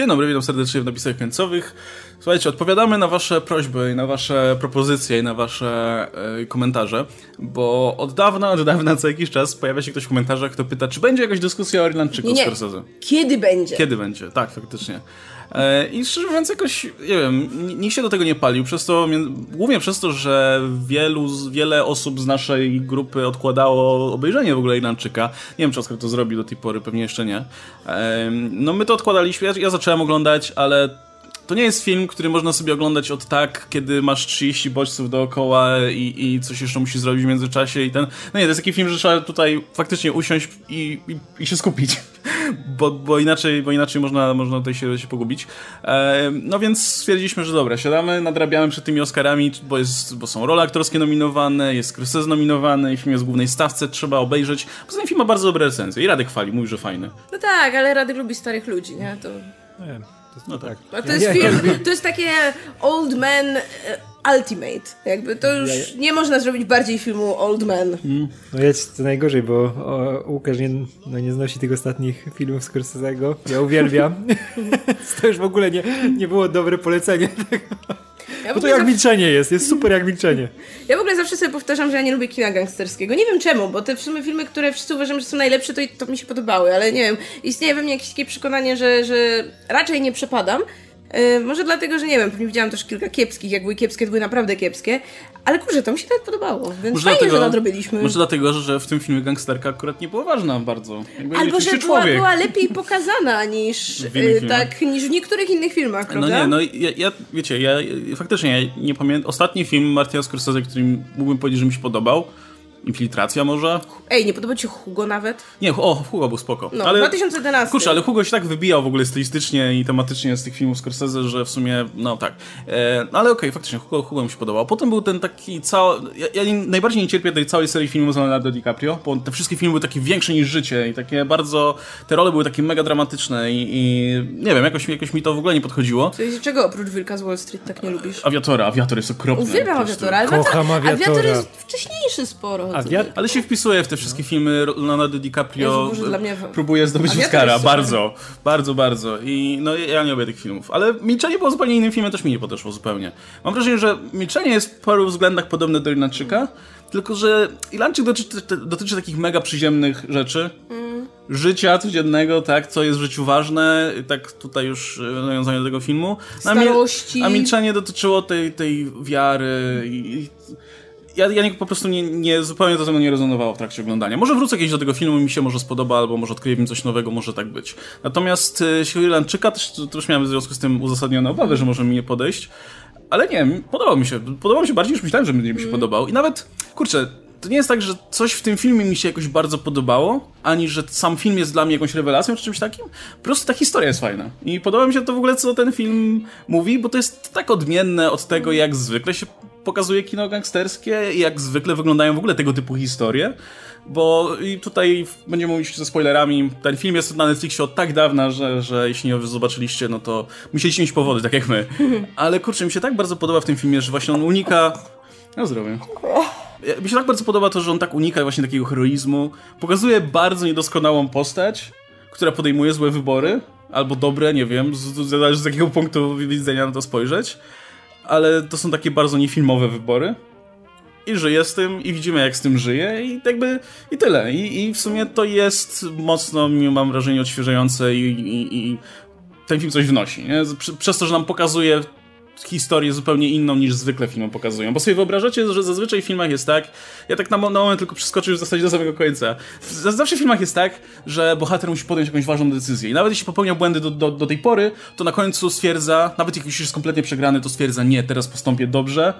Dzień dobry, witam serdecznie w napisach końcowych. Słuchajcie, odpowiadamy na wasze prośby i na wasze propozycje i na wasze e, komentarze, bo od dawna, od dawna, co jakiś czas pojawia się ktoś w komentarzach, kto pyta, czy będzie jakaś dyskusja o Irlandczyku Nie, nie. Scorsese. Kiedy będzie? Kiedy będzie? Tak, faktycznie. E, I szczerze mówiąc, jakoś, nie wiem, nikt się do tego nie palił, przez to, głównie przez to, że wielu, wiele osób z naszej grupy odkładało obejrzenie w ogóle Irlandczyka. Nie wiem, czy Oskar to zrobił do tej pory, pewnie jeszcze nie. No my to odkładaliśmy, ja, ja zacząłem oglądać, ale to nie jest film, który można sobie oglądać od tak, kiedy masz 30 bodźców dookoła i, i coś jeszcze musisz zrobić w międzyczasie i ten... No nie, to jest taki film, że trzeba tutaj faktycznie usiąść i, i, i się skupić, bo, bo inaczej, bo inaczej można, można tutaj się, się pogubić. E, no więc stwierdziliśmy, że dobra, siadamy, nadrabiamy przed tymi Oscarami, bo, jest, bo są role aktorskie nominowane, jest Scorsese nominowany i film jest w głównej stawce, trzeba obejrzeć. Poza tym film ma bardzo dobre recenzje i Radek chwali, mówi, że fajny. No tak, ale Radek lubi starych ludzi, nie? To, Nie, to jest No tak. a to jest film, to jest takie old man e, ultimate. Jakby to już nie można zrobić bardziej filmu old man. No jest to najgorzej, bo o, Łukasz nie, no nie znosi tych ostatnich filmów Scorsese'ego. Ja uwielbiam. to już w ogóle nie, nie było dobre polecenie. Ja w, Bo to jak zawsze, milczenie jest, jest super jak milczenie. ja w ogóle zawsze sobie powtarzam, że ja nie lubię kina gangsterskiego. Nie wiem czemu, bo te w sumie filmy, które wszyscy uważam, że są najlepsze, to, to mi się podobały, ale nie wiem, istnieje we mnie jakieś takie przekonanie, że, że raczej nie przepadam. Yy, może dlatego, że nie wiem, pewnie widziałam też kilka kiepskich, jak były kiepskie, to były naprawdę kiepskie, ale kurczę, to mi się nawet podobało, więc fajnie, że nadrobiliśmy. Może dlatego, że w tym filmie gangsterka akurat nie była ważna bardzo. Jakby Albo że była, była lepiej pokazana niż, W y, tak, niż w niektórych innych filmach, No prawda? nie, no ja, ja wiecie, ja faktycznie ja nie pamiętam. Ostatni film Martina Scorsese, który mógłbym powiedzieć, że mi się podobał. Infiltracja może? Ej, nie podoba ci się Hugo nawet? Nie, o, Hugo był spoko. No, 2011. Kurczę, ale Hugo się tak wybijał w ogóle stylistycznie i tematycznie z tych filmów Scorsese, że w sumie, no tak. E, no ale okej, faktycznie, Hugo, Hugo mi się podobał. Potem był ten taki cały... Ja, ja nie, najbardziej nie cierpię tej całej serii filmów z Leonardo DiCaprio, bo te wszystkie filmy były takie większe niż życie i takie bardzo... Te role były takie mega dramatyczne i, i nie wiem, jakoś, jakoś mi to w ogóle nie podchodziło. Jest, czego oprócz Wilka z Wall Street tak nie lubisz? Awiatora, Awiator jest okropny. Uwielbiam. Awiatora, ale Kocham Awiator, Awiatora. Awiator jest wcześniejszy sporo. Awiat- Ale się wpisuje w te wszystkie filmy Leonardo DiCaprio. Jezu, mnie- Próbuje zdobyć Awiator Oscara. Bardzo, bardzo, bardzo. I no ja nie lubię tych filmów. Ale Milczenie było zupełnie innym filmem, też mi nie podeszło zupełnie. Mam wrażenie, że Milczenie jest w paru względach podobne do Irlandczyka, tylko że Irlandczyk dotyczy, dotyczy takich mega przyziemnych rzeczy. Życia codziennego, tak, co jest w życiu ważne, tak tutaj już e, nawiązanie do tego filmu. No, a Starości. A Milczenie dotyczyło tej, tej wiary i, i ja, ja nie, po prostu nie, nie, zupełnie to ze mną nie rezonowało w trakcie oglądania. Może wrócę kiedyś do tego filmu, mi się może spodoba, albo może odkryję w nim coś nowego, może tak być. Natomiast e, jeśli chodzi o Irlandczyka, też, też miałem w związku z tym uzasadnione obawy, że może mi nie podejść. Ale nie, podobał mi się. Podobał mi się bardziej niż myślałem, że będzie mi się podobał. I nawet, kurczę, to nie jest tak, że coś w tym filmie mi się jakoś bardzo podobało, ani że sam film jest dla mnie jakąś rewelacją czy czymś takim. Po prostu ta historia jest fajna. I podoba mi się to w ogóle, co ten film mówi, bo to jest tak odmienne od tego, jak zwykle się pokazuje kino gangsterskie i jak zwykle wyglądają w ogóle tego typu historie. Bo i tutaj będziemy mówić ze spoilerami. Ten film jest na Netflixie od tak dawna, że, że jeśli nie zobaczyliście, no to musieliście mieć powody, tak jak my. Ale kurczę, mi się tak bardzo podoba w tym filmie, że właśnie on unika. Ja- Mi się tak bardzo podoba to, że on tak unika właśnie takiego heroizmu. Pokazuje bardzo niedoskonałą postać, która podejmuje złe wybory, albo dobre, nie wiem, z- z- zależy z jakiego punktu widzenia na to spojrzeć. Ale to są takie bardzo niefilmowe wybory. I żyje z tym, i widzimy jak z tym żyje, i jakby i tyle. I, i w sumie to jest mocno, mam wrażenie, odświeżające i, i, i ten film coś wnosi. Nie? Prze- Przez to, że nam pokazuje historię zupełnie inną niż zwykle filmy pokazują. Bo sobie wyobrażacie, że zazwyczaj w filmach jest tak, ja tak na, mo- na moment tylko przeskoczył w zasadzie do samego końca. Zawsze w filmach jest tak, że bohater musi podjąć jakąś ważną decyzję. I nawet jeśli popełnia błędy do, do, do tej pory, to na końcu stwierdza, nawet jak już jest kompletnie przegrany, to stwierdza, nie, teraz postąpię dobrze.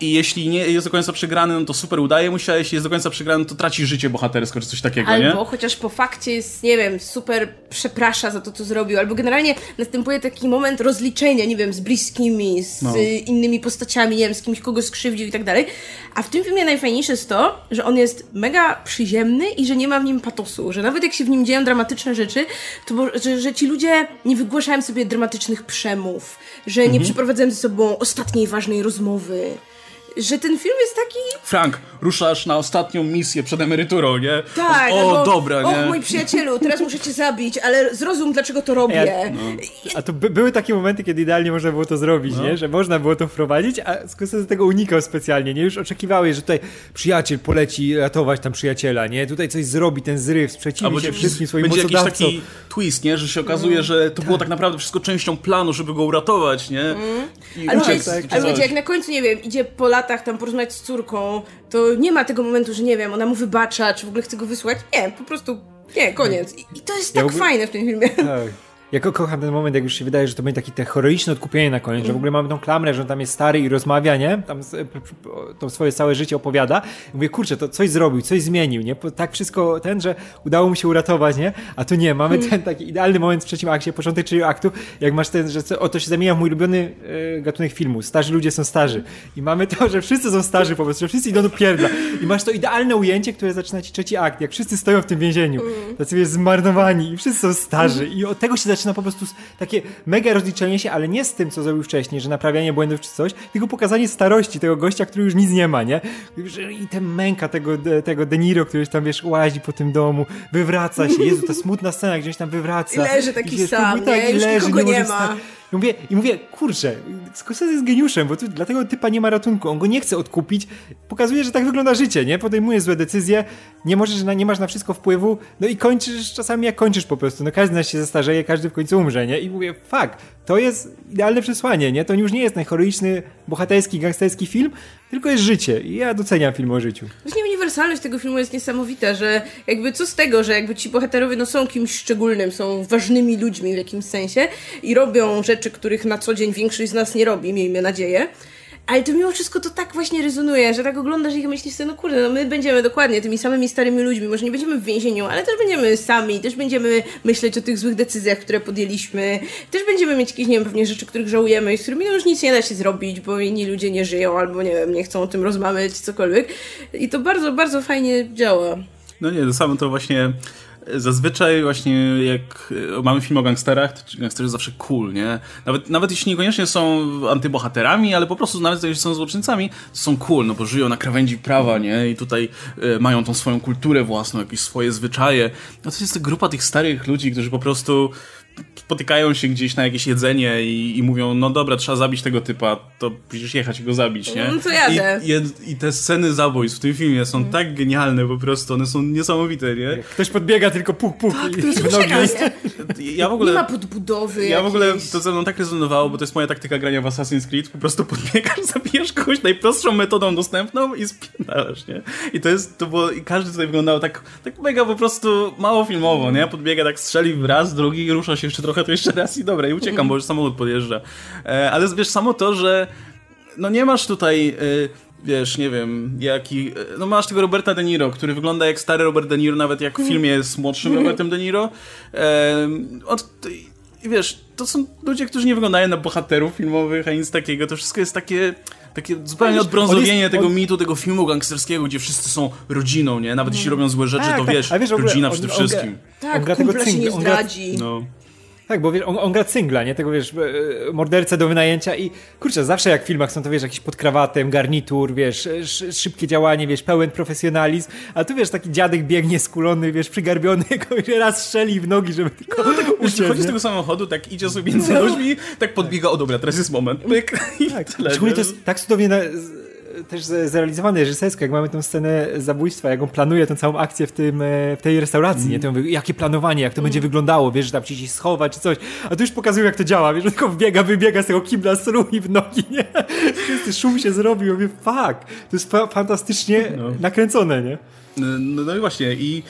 I jeśli nie jest do końca przegrany, no to super udaje mu się, a jeśli jest do końca przegrany, to traci życie bohatersko, czy coś takiego, nie? Albo chociaż po fakcie jest, nie wiem, super przeprasza za to, co zrobił, albo generalnie następuje taki moment rozliczenia, nie wiem, z bliskimi, z No. innymi postaciami, nie wiem, z kimś, kogo skrzywdził i tak dalej. A w tym filmie najfajniejsze jest to, że on jest mega przyziemny i że nie ma w nim patosu, że nawet jak się w nim dzieją dramatyczne rzeczy, to bo, że, że ci ludzie nie wygłaszają sobie dramatycznych przemów, że nie przeprowadzają ze sobą ostatniej ważnej rozmowy. Że ten film jest taki... Frank, ruszasz na ostatnią misję przed emeryturą, nie? Tak, o, albo, dobra, nie? Och, mój przyjacielu, teraz muszę cię zabić, ale zrozum, dlaczego to robię. Ja- A to by, były takie momenty, kiedy idealnie można było to zrobić, No. nie? Że można było to wprowadzić, a Scorsese tego unikał specjalnie, nie? Już oczekiwałeś, że tutaj przyjaciel poleci ratować tam przyjaciela, nie? Tutaj coś zrobi, ten zryw, sprzeciwi się wszystkim swoim będzie jakiś mocodawcom. taki twist, nie? Że się okazuje, że to było tak naprawdę wszystko częścią planu, żeby go uratować, nie? I Ale, wiecie, coś. wiecie, jak na końcu, nie wiem, idzie po latach tam porozmawiać z córką, to nie ma tego momentu, że nie wiem, ona mu wybacza, czy w ogóle chce go wysłać. Nie, po prostu, nie, koniec. I, i to jest Ja tak ogóle- fajne w tym filmie. Tak. Ja ko- kocham ten moment, jak już się wydaje, że to będzie takie te heroiczne odkupienie na koniec, że w ogóle mamy tą klamrę, że on tam jest stary i rozmawia, nie? Tam to swoje całe życie opowiada. I mówię, kurczę, to coś zrobił, coś zmienił, nie? Tak wszystko ten, że udało mu się uratować, nie? A tu nie, mamy ten taki idealny moment w trzecim akcie, początek trzeciego aktu, jak masz ten, że co- o to się zamienia w mój ulubiony e, gatunek filmu. Starzy ludzie są starzy. I mamy to, że wszyscy są starzy po prostu, że wszyscy idą do pierdla. I masz to idealne ujęcie, które zaczyna ci trzeci akt, jak wszyscy stoją w tym więzieniu. Tacy wiesz, zmarnowani i wszyscy są starzy. I od tego się zaczyna po prostu takie mega rozliczenie się, ale nie z tym, co zrobił wcześniej, że naprawianie błędów czy coś, tylko pokazanie starości tego gościa, który już nic nie ma, nie? I ten męka tego, tego De Niro, który już tam, wiesz, łazi po tym domu, wywraca się. Jezu, ta smutna scena, gdzieś tam wywraca. I leży taki wiesz, sam, próbuje- nie? Już nikogo nie wstać. ma. I mówię, I mówię, kurczę, Scorsese jest geniuszem, bo tu dla tego typa nie ma ratunku, on go nie chce odkupić, pokazuje, że tak wygląda życie, nie? Podejmuje złe decyzje, nie możesz, na, nie masz na wszystko wpływu, no i kończysz czasami jak kończysz po prostu, no każdy nas się zestarzeje, każdy w końcu umrze, nie? I mówię, fuck, to jest idealne przesłanie, nie? To już nie jest ten heroiczny, bohaterski, gangsterski film, tylko jest życie i ja doceniam film o życiu. Właśnie uniwersalność tego filmu jest niesamowita, że jakby co z tego, że jakby ci bohaterowie no są kimś szczególnym, są ważnymi ludźmi w jakimś sensie i robią rzeczy, których na co dzień większość z nas nie robi, miejmy nadzieję. Ale to mimo wszystko to tak właśnie rezonuje, że tak oglądasz ich i myślisz sobie, no kurde, no my będziemy dokładnie tymi samymi starymi ludźmi, może nie będziemy w więzieniu, ale też będziemy sami, też będziemy myśleć o tych złych decyzjach, które podjęliśmy, też będziemy mieć jakieś, nie wiem, pewnie rzeczy, których żałujemy i z którymi no już nic nie da się zrobić, bo inni ludzie nie żyją, albo nie wiem, nie chcą o tym rozmawiać, cokolwiek. I to bardzo, bardzo fajnie działa. No nie, to samo to właśnie zazwyczaj właśnie jak e, mamy film o gangsterach, to gangsterzy zawsze cool, nie? Nawet, nawet jeśli niekoniecznie są antybohaterami, ale po prostu nawet jeśli są złoczyńcami, to są cool, no bo żyją na krawędzi prawa, nie? I tutaj e, mają tą swoją kulturę własną, jakieś swoje zwyczaje. No to jest grupa tych starych ludzi, którzy po prostu spotykają się gdzieś na jakieś jedzenie i, i mówią, no dobra, trzeba zabić tego typa, to przecież jechać i go zabić, nie? No to jadę. I, i, I te sceny zabójstw w tym filmie są tak genialne po prostu, one są niesamowite, nie? Ktoś podbiega tylko puk, puk i To jest w nogi. uciekanie. Ja w ogóle... Nie ma podbudowy Ja w ogóle jakiejś. to ze mną tak rezonowało, bo to jest moja taktyka grania w Assassin's Creed. Po prostu podbiegasz, zabijesz kogoś najprostszą metodą dostępną i spierdalasz, nie? I to jest, to było, i każdy tutaj wyglądał tak, tak mega po prostu mało filmowo, nie? Podbiega, tak strzeli raz, drugi, rusza się jeszcze trochę, to jeszcze raz i dobra, i uciekam, bo już samochód podjeżdża. E, ale wiesz, samo to, że no nie masz tutaj... E, Wiesz, nie wiem, jaki. e, No masz tego Roberta De Niro, który wygląda jak stary Robert De Niro, nawet jak w filmie jest młodszym Robertem De Niro. Ehm, od, wiesz, to są ludzie, którzy nie wyglądają na bohaterów filmowych, a nic takiego. To wszystko jest takie, takie zupełnie odbrązowienie jest- tego on- mitu, tego filmu gangsterskiego, gdzie wszyscy są rodziną, nie? Nawet jeśli robią złe rzeczy, Tak, to tak, wiesz, a wiesz, rodzina on- przede on wszystkim. Tak, On gra tego się nie cynga, on gra- zdradzi. No. Tak, bo wiesz, on, on gra cyngla, nie? Tego wiesz, e, mordercę do wynajęcia i kurczę, zawsze jak w filmach są to wiesz, jakiś pod krawatem, garnitur, wiesz, sz, szybkie działanie, wiesz, pełen profesjonalizm, a tu wiesz, taki dziadek biegnie skulony, wiesz, przygarbiony, jakoś raz strzeli w nogi, żeby tylko No, tak, uciec, z tego samochodu, tak idzie sobie między ludźmi, tak podbiega, o dobra, teraz jest moment, pyk, i Tak, tyle. szczególnie to jest tak cudownie na, też zrealizowane reżysersko, jak mamy tę scenę zabójstwa, jak on planuje tę całą akcję w, tym, e, w tej restauracji, nie? To mówię, jakie planowanie, jak to będzie wyglądało, wiesz, że tam ci się schować czy coś, a tu już pokazują jak to działa, wiesz, tylko wbiega, wybiega z tego kibla, strumi w nogi, nie? Wszyscy szum się zrobił, mówię, fuck, to jest fa fantastycznie nakręcone, nie? No, no i właśnie, i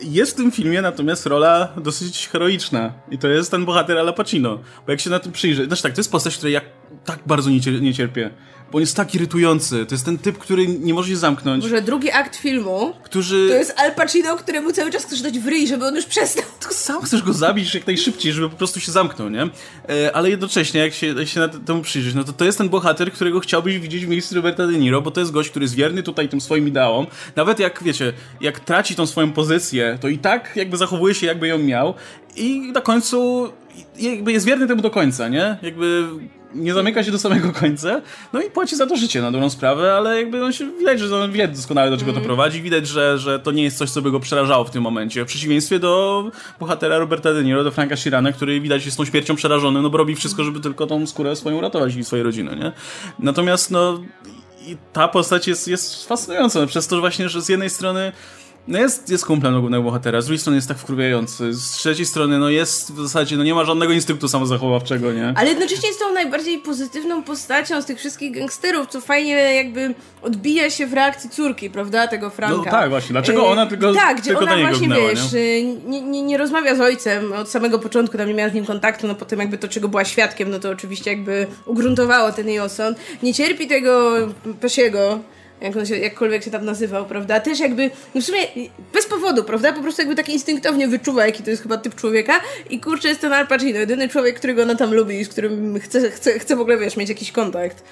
jest w tym filmie natomiast rola dosyć heroiczna. I to jest ten bohater Al Pacino. Bo jak się na tym przyjrzy... Znaczy tak, to jest postać, której ja tak bardzo nie, cier nie cierpię. Bo on jest tak irytujący. To jest ten typ, który nie może się zamknąć. Może drugi akt filmu Którzy... to jest Al Pacino, któremu cały czas chcesz dać w ryj, żeby on już przestał. Tylko sam chcesz go zabić jak najszybciej, żeby po prostu się zamknął, nie? E, ale jednocześnie, jak się, jak się na temu przyjrzeć, no to to jest ten bohater, którego chciałbyś widzieć w miejscu Roberta De Niro, bo to jest gość, który jest wierny tutaj tym swoim ideałom. Nawet jak, wiecie, jak traci tą swoją pozycję, to i tak jakby zachowuje się, jakby ją miał i na końcu jakby jest wierny temu do końca, nie? Jakby nie zamyka się do samego końca, no i płaci za to życie na dobrą sprawę, ale jakby on się, widać, że on wie doskonale do czego to prowadzi, widać, że, że to nie jest coś, co by go przerażało w tym momencie, w przeciwieństwie do bohatera Roberta De Niro, do Franka Shirana, który widać jest tą śmiercią przerażony, no bo robi wszystko, żeby tylko tą skórę swoją uratować i swojej rodziny, nie? Natomiast no i ta postać jest, jest fascynująca przez to, że właśnie, że z jednej strony no jest, jest kumplem głównego bohatera, z drugiej strony jest tak wkurwiający, z trzeciej strony no jest w zasadzie, no nie ma żadnego instynktu samozachowawczego, nie? Ale jednocześnie jest tą najbardziej pozytywną postacią z tych wszystkich gangsterów, co fajnie jakby odbija się w reakcji córki, prawda, tego Franka. No tak, właśnie, dlaczego ona tylko Tak, gdzie tylko ona na właśnie, gnęła, wiesz, nie? Nie, nie rozmawia z ojcem od samego początku, tam nie miała z nim kontaktu, no potem jakby to, czego była świadkiem, no to oczywiście jakby ugruntowało ten jej osąd. Nie cierpi tego Pesiego, jak on się, jakkolwiek się tam nazywał, prawda? Też jakby, no w sumie bez powodu, prawda? Po prostu jakby tak instynktownie wyczuwa, jaki to jest chyba typ człowieka i kurczę, jest ten Al Pacino, jedyny człowiek, którego ona tam lubi i z którym chce, chce, chce w ogóle, wiesz, mieć jakiś kontakt.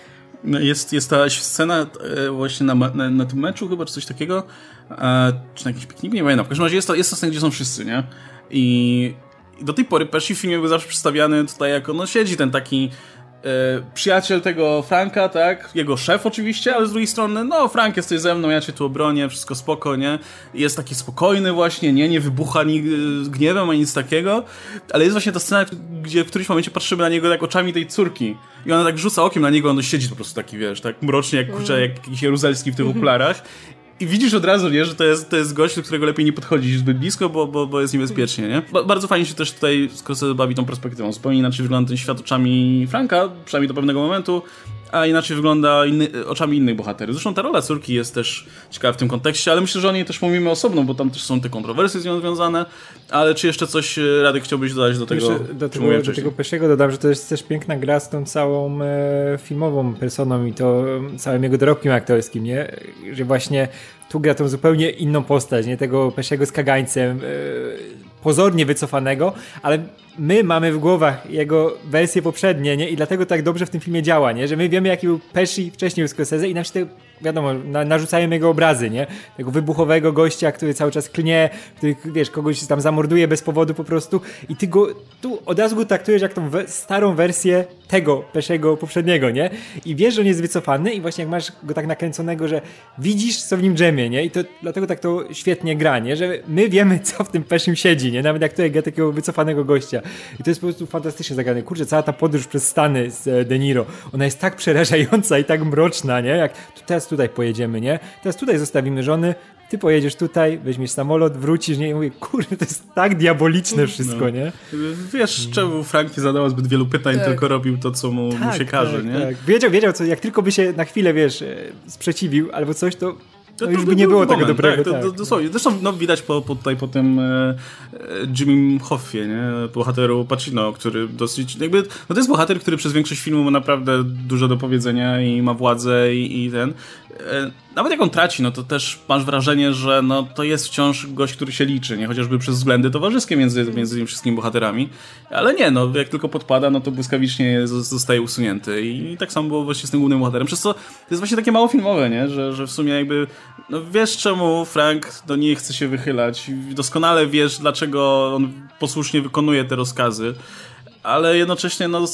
No jest, jest ta scena e, właśnie na, na, na tym meczu chyba, czy coś takiego, e, czy na jakimś pikniku, nie pamiętam. W każdym razie jest to, jest to scena, gdzie są wszyscy, nie? I, do tej pory Pesci w filmie był zawsze przedstawiany tutaj jako, no siedzi ten taki przyjaciel tego Franka, tak? Jego szef oczywiście, ale z drugiej strony, no Frank jesteś ze mną, ja cię tu obronię, wszystko spoko, nie? Jest taki spokojny właśnie, nie? Nie wybucha ni gniewem ani nic takiego, ale jest właśnie ta scena, gdzie w którymś momencie patrzymy na niego jak oczami tej córki i ona tak rzuca okiem na niego, on siedzi po prostu taki, wiesz, tak mrocznie jak, kurczę, jak jakiś Jaruzelski w tych okularach i widzisz od razu, nie, że to jest, to jest gość, do którego lepiej nie podchodzić zbyt blisko, bo, bo, bo jest niebezpiecznie, nie? Ba bardzo fajnie się też tutaj Scorsese bawi tą perspektywą. Zupełnie inaczej wygląda ten świat oczami Franka, przynajmniej do pewnego momentu, a inaczej wygląda inny, oczami innych bohaterów. Zresztą ta rola córki jest też ciekawa w tym kontekście, ale myślę, że o niej też mówimy osobno, bo tam też są te kontrowersje z nią związane. Ale czy jeszcze coś, e, Radek, chciałbyś dodać do tego? Jeszcze do tego, do tego Pesiego dodam, że to jest też piękna gra z tą całą e, filmową personą i to całym jego dorobkiem aktorskim, nie? Że właśnie tu gra tą zupełnie inną postać, nie? Tego Pesiego z kagańcem, e, pozornie wycofanego, ale my mamy w głowach jego wersje poprzednie, nie? I dlatego tak dobrze w tym filmie działa, nie? Że my wiemy, jaki był Pesci wcześniej u Scorsese i nam się te, wiadomo, na, narzucają jego obrazy, nie? Tego wybuchowego gościa, który cały czas klnie, który, wiesz, kogoś tam zamorduje bez powodu po prostu i ty go, tu od razu go traktujesz jak tą we starą wersję tego Pesiego poprzedniego, nie? I wiesz, że on jest wycofany i właśnie jak masz go tak nakręconego, że widzisz, co w nim drzemie, nie? I to dlatego tak to świetnie gra, nie? Że my wiemy, co w tym Pesim siedzi, nie? Nawet jak tutaj gra takiego wycofanego gościa. I to jest po prostu fantastycznie zagrane. Kurczę, cała ta podróż przez Stany z e, De Niro, ona jest tak przerażająca i tak mroczna, nie? Jak teraz tutaj pojedziemy, nie? Teraz tutaj zostawimy żony, ty pojedziesz tutaj, weźmiesz samolot, wrócisz, nie? I mówię, kurde, to jest tak diaboliczne wszystko, no. nie? Wiesz, czemu Frank nie zadawał zbyt wielu pytań, tak. tylko robił to, co mu, tak, mu się każe, tak, nie? Tak. Wiedział, wiedział, co, jak tylko by się na chwilę, wiesz, e, sprzeciwił albo coś, to to, już by nie było moment, tego dobrego. Tak, tak. dosłownie. Zresztą no, widać po, po, tutaj po tym e, e Jimmy Hoffie, nie? bohateru Pacino, który dosyć, jakby, no to jest bohater, który przez większość filmu ma naprawdę dużo do powiedzenia i ma władzę i, i ten. E, nawet jak on traci, no to też masz wrażenie, że no, to jest wciąż gość, który się liczy, nie? Chociażby przez względy towarzyskie między, między tymi wszystkimi bohaterami. Ale nie, no jak tylko podpada, no to błyskawicznie zostaje usunięty. I, tak samo było właśnie z tym głównym bohaterem. Przez co to jest właśnie takie mało filmowe, nie? Że, że w sumie jakby, no wiesz czemu Frank do nie chce się wychylać. Doskonale wiesz, dlaczego on posłusznie wykonuje te rozkazy. Ale jednocześnie, no...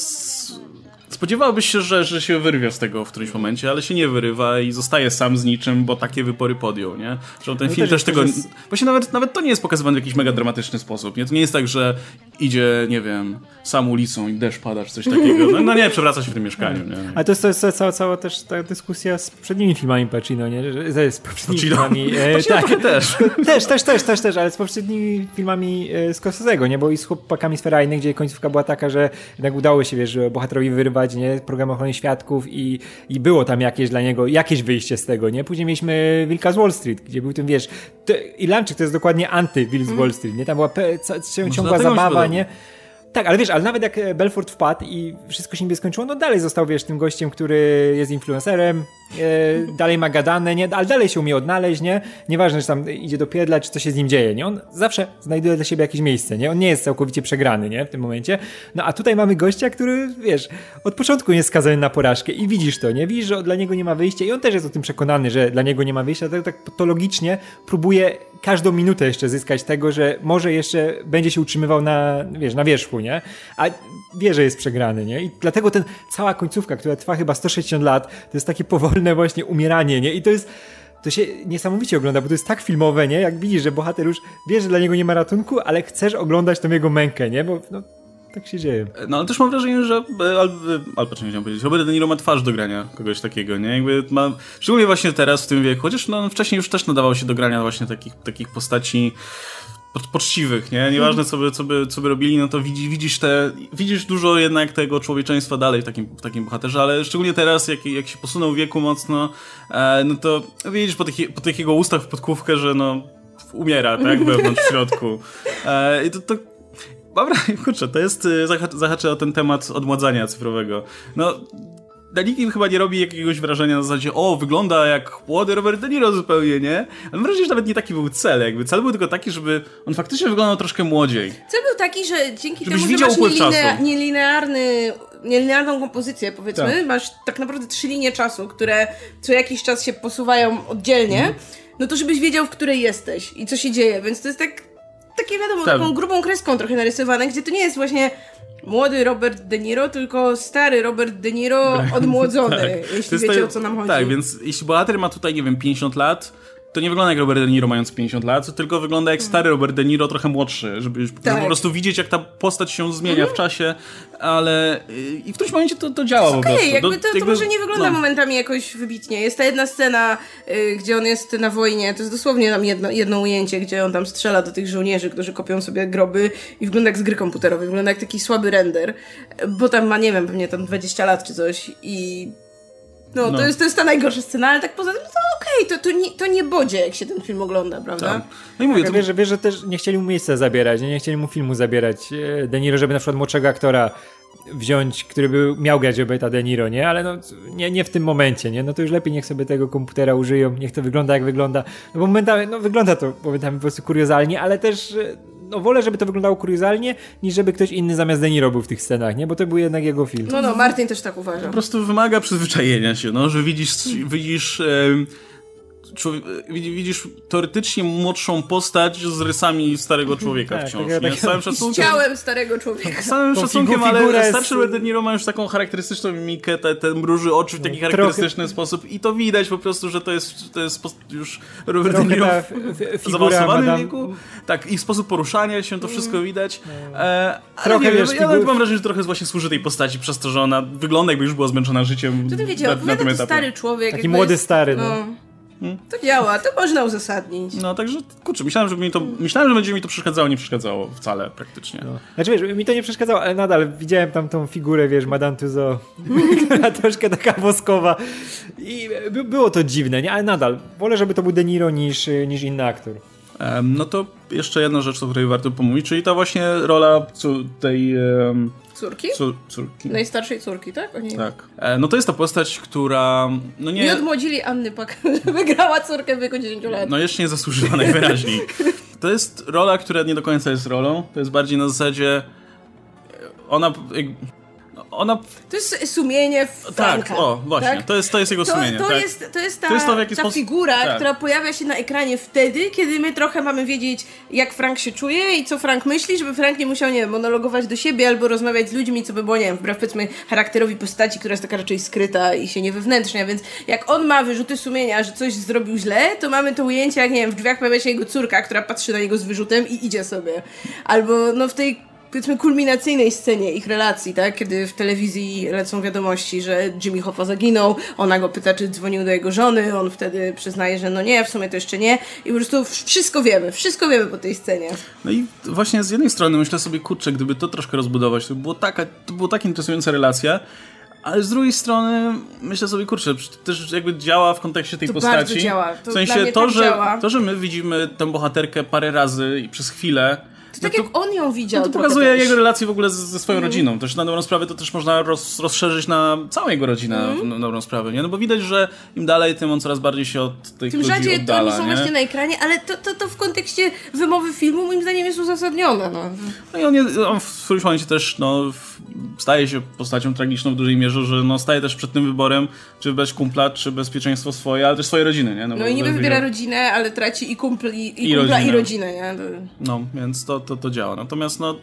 Spodziewałbyś się, że, że się wyrwie z tego w którymś momencie, ale się nie wyrywa i zostaje sam z niczym, bo takie wypory podjął, nie? Że ten no film też, tego... Jest... Właśnie nawet, nawet to nie jest pokazywane w jakiś mega dramatyczny sposób, nie? To nie jest tak, że idzie, nie wiem, sam ulicą i deszcz pada, czy coś takiego. No, no nie, przewraca się w tym mieszkaniu, nie? Ale to jest, to jest cała, cała też ta dyskusja z poprzednimi filmami Pacino, nie? Że, z poprzednimi Pacino? filmami... E, tak, też. też, też, też, też, też, ale z poprzednimi filmami e, Scorsese'ego, nie? Bo i z chłopakami z Ferrari, gdzie końcówka była taka, że jednak udało się, wiesz, bohaterowi wyrywać, nie? Program ochrony świadków i, i było tam jakieś dla niego, jakieś wyjście z tego, nie? Później mieliśmy Wilka z Wall Street, gdzie był ten, wiesz, to, Irlandczyk to jest dokładnie anty-Wilk z Wall Street, nie? Tam była ciągła zabawa, nie? Tak, ale wiesz, ale nawet jak e, Belfort wpadł i wszystko się niby skończyło, no dalej został, wiesz, tym gościem, który jest influencerem, e, dalej ma gadane, nie? Ale dalej się umie odnaleźć, nie? Nieważne, czy tam idzie do piedla, czy co się z nim dzieje, nie? On zawsze znajduje dla siebie jakieś miejsce, nie? On nie jest całkowicie przegrany, nie? W tym momencie. No a tutaj mamy gościa, który, wiesz, od początku jest skazany na porażkę i widzisz to, nie? Widzisz, że dla niego nie ma wyjścia i on też jest o tym przekonany, że dla niego nie ma wyjścia, tak, tak patologicznie próbuje każdą minutę jeszcze zyskać tego, że może jeszcze będzie się utrzymywał na, wiesz, na wierzchu, nie? A wie, że jest przegrany, nie? I dlatego ten cała końcówka, która trwa chyba 160 lat, to jest takie powolne właśnie umieranie, nie? I to jest to się niesamowicie ogląda, bo to jest tak filmowe, nie? Jak widzisz, że bohater już wie, że dla niego nie ma ratunku, ale chcesz oglądać tą jego mękę, nie? Bo no, tak się dzieje. No ale też mam wrażenie, że e, Al, Al Pacino chciałem powiedzieć, Robert De Niro ma twarz do grania kogoś takiego, nie? Jakby ma, szczególnie właśnie teraz w tym wieku, chociaż no, wcześniej już też nadawał się do grania właśnie takich, takich postaci po- poczciwych, nie? Nieważne co by, co by, co by robili, no to widzisz, widzisz te, widzisz dużo jednak tego człowieczeństwa dalej w takim, w takim bohaterze, ale szczególnie teraz, jak, jak się posunął wieku mocno, e, no to widzisz po tych, po tych jego ustach w podkówkę, że no umiera, tak, wewnątrz w środku. E, I to, to Dobra, kurczę, to jest, zaha- zahaczę o ten temat odmładzania cyfrowego. No, na nikim chyba nie robi jakiegoś wrażenia na zasadzie, o, wygląda jak młody Robert De Niro zupełnie, nie? Ale mam wrażenie, że nawet nie taki był cel, jakby. Cel był tylko taki, żeby on faktycznie wyglądał troszkę młodziej. Cel był taki, że dzięki Żebyś temu, że masz upływ nieline, czasu. nielinearny, nielinearną kompozycję, powiedzmy, Tak. masz tak naprawdę trzy linie czasu, które co jakiś czas się posuwają oddzielnie, Mhm. no to żebyś wiedział, w której jesteś i co się dzieje, więc to jest tak, takie wiadomo, Tak. taką grubą kreską trochę narysowane, gdzie to nie jest właśnie młody Robert De Niro, tylko stary Robert De Niro odmłodzony, To jeśli wiecie to- o co nam chodzi. Tak, więc jeśli bohater ma tutaj, nie wiem, 50 lat, to nie wygląda jak Robert De Niro mając 50 lat, tylko wygląda jak stary Robert De Niro, trochę młodszy, żeby, żeby Tak. po prostu widzieć, jak ta postać się zmienia w czasie, ale y, i w którymś momencie to, to działa po Okej, prostu. jakby to, to jakby- może nie wygląda no. momentami jakoś wybitnie. Jest ta jedna scena, y, gdzie on jest na wojnie, to jest dosłownie tam jedno, jedno ujęcie, gdzie on tam strzela do tych żołnierzy, którzy kopią sobie groby i wygląda jak z gry komputerowej, wygląda jak taki słaby render, bo tam ma, nie wiem, pewnie tam 20 lat czy coś i... No, No. To, jest, to jest ta najgorsza scena, ale tak poza tym, no to okej, to, to, nie, to nie bodzie, jak się ten film ogląda, prawda? Tak. No i mówię, Tak, to, wiesz, że, wiesz, że też nie chcieli mu miejsca zabierać, nie, nie chcieli mu filmu zabierać e, De Niro, żeby na przykład młodszego aktora wziąć, który by miał grać Roberta De Niro, nie? Ale no, nie, nie w tym momencie, nie? No to już lepiej niech sobie tego komputera użyją, niech to wygląda jak wygląda. No bo momentami, no wygląda to momentami po prostu kuriozalnie, ale też e, no wolę, żeby to wyglądało kuriozalnie, niż żeby ktoś inny zamiast De Niro był w tych scenach, nie? Bo to był jednak jego film. No, no, Martin też tak uważa. po prostu wymaga przyzwyczajenia się, no, że widzisz, widzisz, em, człowie- widzi- widzisz teoretycznie młodszą postać z rysami starego człowieka Tak, wciąż, takiego- nie? Z całym szacunkiem. ciałem starego człowieka. Z całym Tą szacunkiem, ale starszy Robert De Niro ma już taką charakterystyczną mimikę, te, te mruży oczy w taki charakterystyczny sposób i to widać po prostu, że to jest, to jest już Robert De Trochę Niro w zaawansowanym wieku. Tak, i sposób poruszania się, to wszystko widać. E, ale Trochę, nie wiesz, ja nawet figu- mam wrażenie, że trochę właśnie służy tej postaci przez to, że ona wygląda jakby już była zmęczona życiem To ty wiecie, na, na tym to etapie. stary człowiek. Taki młody jest- stary, no. To działa, to można uzasadnić. No także, kurczę, myślałem, że mi to, myślałem, że będzie mi to przeszkadzało, nie przeszkadzało wcale praktycznie. Znaczy wiesz, mi to nie przeszkadzało, ale nadal widziałem tam tą figurę, wiesz, Madame Tuzo, która troszkę taka woskowa i by, było to dziwne, nie? Ale nadal, wolę, żeby to był De Niro niż, niż inny aktor. No to jeszcze jedna rzecz, o której warto pomówić, czyli ta właśnie rola tej Córki? córki. Najstarszej córki, tak? Oni... Tak. E, no to jest ta postać, która no Nie nie, odmłodzili Anny Pak, żeby grała córkę w wieku 10 lat. no jeszcze nie zasłużyła najwyraźniej. To jest rola, która nie do końca jest rolą, to jest bardziej na zasadzie ona ona To jest sumienie Franka. tak, o właśnie, tak? to jest to jest jego To, sumienie, to, tak. jest, to jest ta, To jest to, ta sposób- figura, tak. która pojawia się na ekranie wtedy, kiedy my trochę mamy wiedzieć, jak Frank się czuje i co Frank myśli, żeby Frank nie musiał, nie wiem, monologować do siebie albo rozmawiać z ludźmi, co by było, nie wiem, wbrew powiedzmy charakterowi postaci, która jest taka raczej skryta i się nie wewnętrznia, więc jak on ma wyrzuty sumienia, że coś zrobił źle, to mamy to ujęcie, jak nie wiem, w drzwiach pojawia się jego córka, która patrzy na niego z wyrzutem i idzie sobie. Albo no w tej powiedzmy kulminacyjnej scenie ich relacji, tak? Kiedy w telewizji lecą wiadomości, że Jimmy Hoffa zaginął, ona go pyta, czy dzwonił do jego żony, on wtedy przyznaje, że no nie, w sumie to jeszcze nie i po prostu wszystko wiemy, wszystko wiemy po tej scenie. No i właśnie z jednej strony myślę sobie, kurczę, gdyby to troszkę rozbudować, to by było taka, to była tak interesująca relacja, ale z drugiej strony myślę sobie, kurczę, też jakby działa w kontekście tej To postaci. bardzo działa. To w sensie dla mnie to, tak że, działa. to, że my widzimy tę bohaterkę parę razy i przez chwilę, To tak no jak on ją widział no to pokazuje też. Jego relację w ogóle ze swoją rodziną. Też na dobrą sprawę to też można roz, rozszerzyć na całą jego rodzinę Mhm. na dobrą sprawę, nie? No bo widać, że im dalej, tym on coraz bardziej się od tych Tym ludzi rzadziej to oddala, oni są nie? właśnie na ekranie, ale to, to, to w kontekście wymowy filmu moim zdaniem jest uzasadnione. No. No i on, jest, on w którymś momencie też no, staje się postacią tragiczną w dużej mierze, że no, staje też przed tym wyborem, czy wybrać kumpla, czy bezpieczeństwo swoje, ale też swojej rodziny, nie? No bo- i niby wybiera rodzinę, ale traci i kumpli, i, I kumpla, rodzinę. i rodzinę, nie? To... No, więc to, to, to działa. Natomiast no,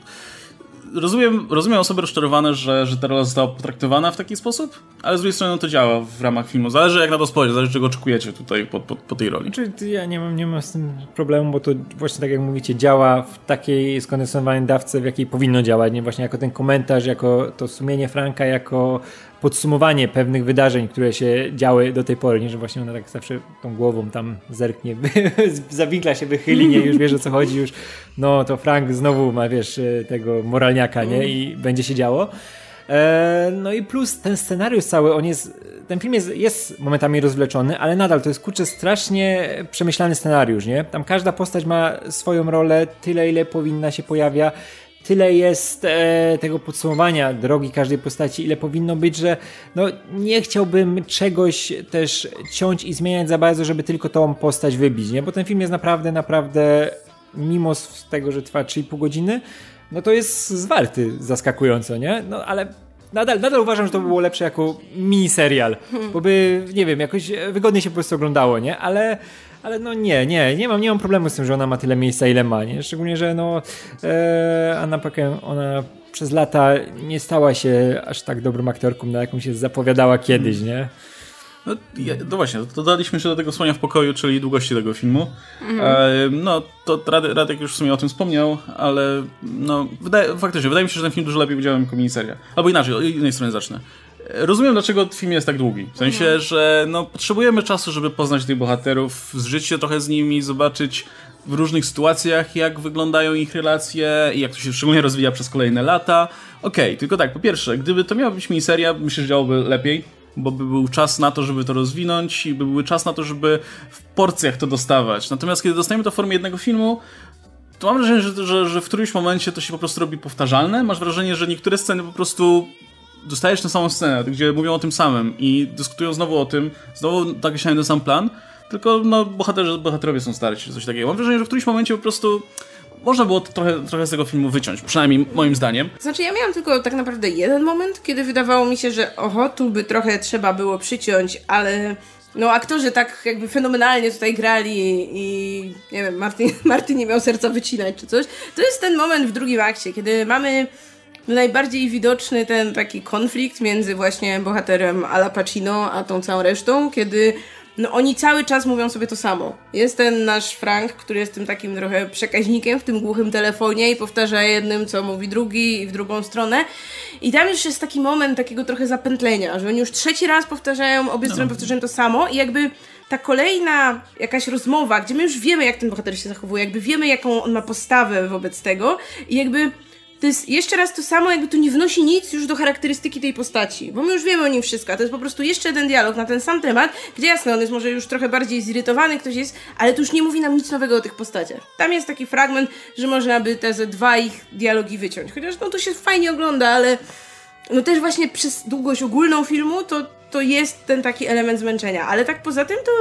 rozumiem, rozumiem osoby rozczarowane, że, że ta rola została potraktowana w taki sposób, ale z drugiej strony to działa w ramach filmu. Zależy jak na to spojrzeć, zależy czego oczekujecie tutaj po, po, po tej roli. Znaczy, ja nie mam, nie mam z tym problemu, bo to właśnie tak jak mówicie, działa w takiej skondensowanej dawce, w jakiej powinno działać, nie właśnie jako ten komentarz, jako to sumienie Franka, jako podsumowanie pewnych wydarzeń, które się działy do tej pory, nie, że właśnie ona tak zawsze tą głową tam zerknie, zawinkla się, wychyli, nie, już wiesz o co chodzi, już no to Frank znowu ma, wiesz, e, tego moralniaka, nie, i będzie się działo. E, no i plus ten scenariusz cały, on jest, ten film jest, jest momentami rozwleczony, ale nadal to jest kurczę strasznie przemyślany scenariusz, nie? Tam każda postać ma swoją rolę, tyle ile powinna się pojawia tyle jest e, tego podsumowania drogi każdej postaci, ile powinno być, że no, nie chciałbym czegoś też ciąć i zmieniać za bardzo, żeby tylko tą postać wybić, nie? Bo ten film jest naprawdę, naprawdę, mimo tego, że trwa 3,5 godziny, no to jest zwarty zaskakująco, nie? No ale nadal, nadal uważam, że to by było lepsze jako miniserial, bo by, nie wiem, jakoś wygodnie się po prostu oglądało, nie? Ale ale no nie, nie, nie mam, nie mam problemu z tym, że ona ma tyle miejsca, ile ma, nie? Szczególnie, że no e, Anna Paquin, ona przez lata nie stała się aż tak dobrą aktorką, na jaką się zapowiadała kiedyś, nie? No, ja, no właśnie, to dodaliśmy się do tego słonia w pokoju, czyli długości tego filmu. Mhm. E, no, to Radek już w sumie o tym wspomniał, ale no, wydaje, faktycznie, wydaje mi się, że ten film dużo lepiej widziałem jako miniseria. Albo inaczej, od innej strony zacznę. Rozumiem, dlaczego film jest tak długi. W sensie, mhm. że no, potrzebujemy czasu, żeby poznać tych bohaterów, zżyć się trochę z nimi, zobaczyć w różnych sytuacjach, jak wyglądają ich relacje i jak to się szczególnie rozwija przez kolejne lata. Okej, okay, tylko tak, po pierwsze, gdyby to miała być miniseria, myślę, że działoby lepiej, bo by był czas na to, żeby to rozwinąć i by był czas na to, żeby w porcjach to dostawać. Natomiast kiedy dostajemy to w formie jednego filmu, to mam wrażenie, że, że, że w którymś momencie to się po prostu robi powtarzalne. Masz wrażenie, że niektóre sceny po prostu dostajesz tę samą scenę, gdzie mówią o tym samym i dyskutują znowu o tym, znowu taki ten sam plan, tylko no, bohaterzy, bohaterowie są starsi, coś takiego. Mam wrażenie, że w którymś momencie po prostu można było trochę, trochę z tego filmu wyciąć, przynajmniej moim zdaniem. Znaczy, ja miałam tylko tak naprawdę jeden moment, kiedy wydawało mi się, że oho, tu by trochę trzeba było przyciąć, ale no aktorzy tak jakby fenomenalnie tutaj grali i nie wiem, Martin, Martin nie miał serca wycinać czy coś. To jest ten moment w drugim akcie, kiedy mamy najbardziej widoczny ten taki konflikt między właśnie bohaterem Ala Pacino a tą całą resztą, kiedy no oni cały czas mówią sobie to samo. Jest ten nasz Frank, który jest tym takim trochę przekaźnikiem w tym głuchym telefonie i powtarza jednym, co mówi drugi i w drugą stronę. I tam już jest taki moment takiego trochę zapętlenia, że oni już trzeci raz powtarzają, obie strony no. powtarzają to samo i jakby ta kolejna jakaś rozmowa, gdzie my już wiemy, jak ten bohater się zachowuje, jakby wiemy, jaką on ma postawę wobec tego i jakby to jest jeszcze raz to samo, jakby to nie wnosi nic już do charakterystyki tej postaci, bo my już wiemy o nim wszystko, to jest po prostu jeszcze jeden dialog na ten sam temat, gdzie jasne, on jest może już trochę bardziej zirytowany, ktoś jest, ale to już nie mówi nam nic nowego o tych postaciach. Tam jest taki fragment, że można by te ze dwa ich dialogi wyciąć, chociaż no to się fajnie ogląda, ale no też właśnie przez długość ogólną filmu to, to jest ten taki element zmęczenia, ale tak poza tym to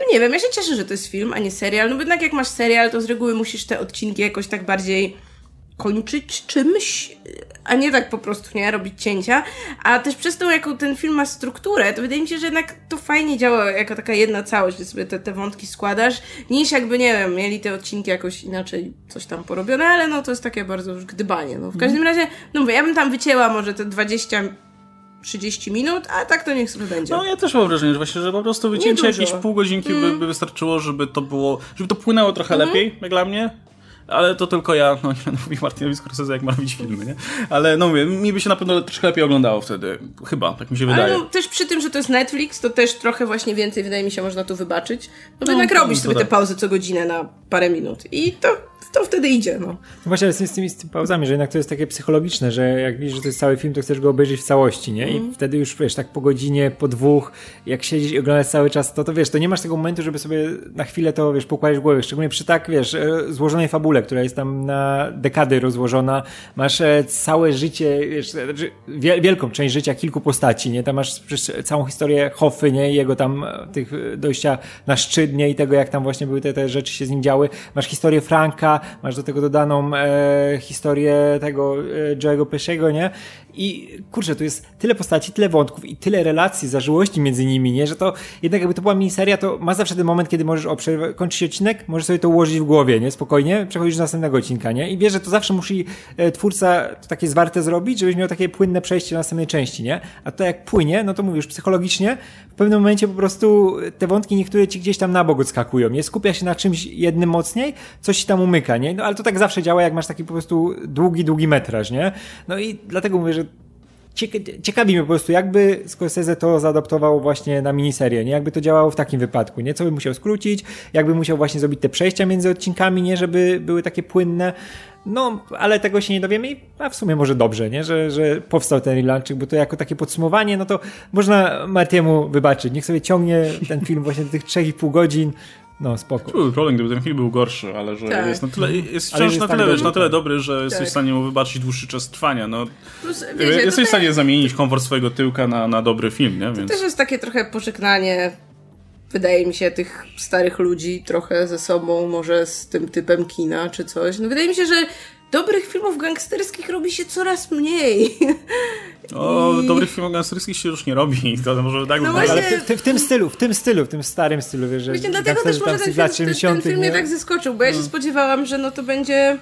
no nie wiem, ja się cieszę, że to jest film, a nie serial, no bo jednak jak masz serial, to z reguły musisz te odcinki jakoś tak bardziej kończyć czymś, a nie tak po prostu, nie, robić cięcia. A też przez to, jaką ten film ma strukturę, to wydaje mi się, że jednak to fajnie działa jako taka jedna całość, że sobie te, te wątki składasz, niż jakby, nie wiem, mieli te odcinki jakoś inaczej coś tam porobione, ale no to jest takie bardzo już gdybanie. No. W każdym mhm. razie, no mówię, ja bym tam wycięła może te 20 30 minut, a tak to niech sobie będzie. No ja też mam wrażenie, że właśnie, że po prostu wycięcie jakieś pół godzinki mm. by, by, wystarczyło, żeby to było, żeby to płynęło trochę mm. lepiej, jak dla mnie ale to tylko ja, no nie będę mówił Martinowi Scorsese, jak ma robić filmy, nie? Ale no mówię, mi by się na pewno troszkę lepiej oglądało wtedy, chyba, tak mi się wydaje. Ale no, też przy tym, że to jest Netflix, to też trochę właśnie więcej, wydaje mi się, można tu wybaczyć. No, no jednak robisz sobie tak. te pauzy co godzinę na parę minut i to to wtedy idzie, no. no właśnie, ale z tymi, z tymi pauzami, że jednak to jest takie psychologiczne, że jak widzisz, że to jest cały film, to chcesz go obejrzeć w całości, nie? I mm. wtedy już, wiesz, tak po godzinie, po dwóch, jak siedzisz i oglądasz cały czas, to, to wiesz, to nie masz tego momentu, żeby sobie na chwilę to, wiesz, pokładać w głowie, szczególnie przy tak, wiesz, e, złożonej fabule, która jest tam na dekady rozłożona, masz e, całe życie, wiesz, e, znaczy, wielką część życia kilku postaci, nie? Tam masz całą historię Hoffy, nie? jego tam tych dojścia na szczyt, nie? I tego, jak tam właśnie były te, te rzeczy się z nim działy. Masz historię Franka, masz do tego dodaną e, historię tego e, Joe'ego Pesciego, nie? I kurczę, tu jest tyle postaci, tyle wątków i tyle relacji, zażyłości między nimi, nie? Że to jednak jakby to była miniseria, to ma zawsze ten moment, kiedy możesz o, kończyć odcinek, możesz sobie to ułożyć w głowie, nie? Spokojnie, przechodzisz do następnego odcinka, nie? I wiesz, że to zawsze musi e, twórca takie zwarte zrobić, żebyś miał takie płynne przejście do następnej części, nie? A to jak płynie, no to mówisz, psychologicznie w pewnym momencie po prostu te wątki niektóre ci gdzieś tam na bok odskakują, nie? Skupia się na czymś jednym mocniej, coś ci tam umyka, nie? No ale to tak zawsze działa, jak masz taki po prostu długi, długi metraż, nie? No i dlatego mówię, że ciekawi mnie po prostu, jakby Scorsese to zaadoptował właśnie na miniserię, nie? Jakby to działało w takim wypadku, nie? Co by musiał skrócić, jakby musiał właśnie zrobić te przejścia między odcinkami, nie? Żeby były takie płynne. No, ale tego się nie dowiemy i a w sumie może dobrze, nie? Że, że powstał ten relanczyk, bo to jako takie podsumowanie, no to można Martiemu wybaczyć. Niech sobie ciągnie ten film właśnie do tych 3,5 godzin, no, spoko. Były problem, gdyby ten film był gorszy, ale że tak. jest na tyle, jest wciąż jest na tyle, wiesz, na tyle dobry, że jesteś tak. w stanie mu wybaczyć dłuższy czas trwania, no. Plus, wiecie, jesteś w stanie zamienić komfort swojego tyłka na, na dobry film, nie? Więc... To też jest takie trochę pożegnanie wydaje mi się, tych starych ludzi trochę ze sobą, może z tym typem kina czy coś. No wydaje mi się, że dobrych filmów gangsterskich robi się coraz mniej. O, I... dobrych filmów gangsterskich się już nie robi. To może tak no właśnie... Ale w, w, w, tym stylu, w tym stylu, w tym starym stylu, wiesz, Właśnie dlatego też może ten film, ten, ten film mnie tak zaskoczył, bo ja się no. spodziewałam, że no to będzie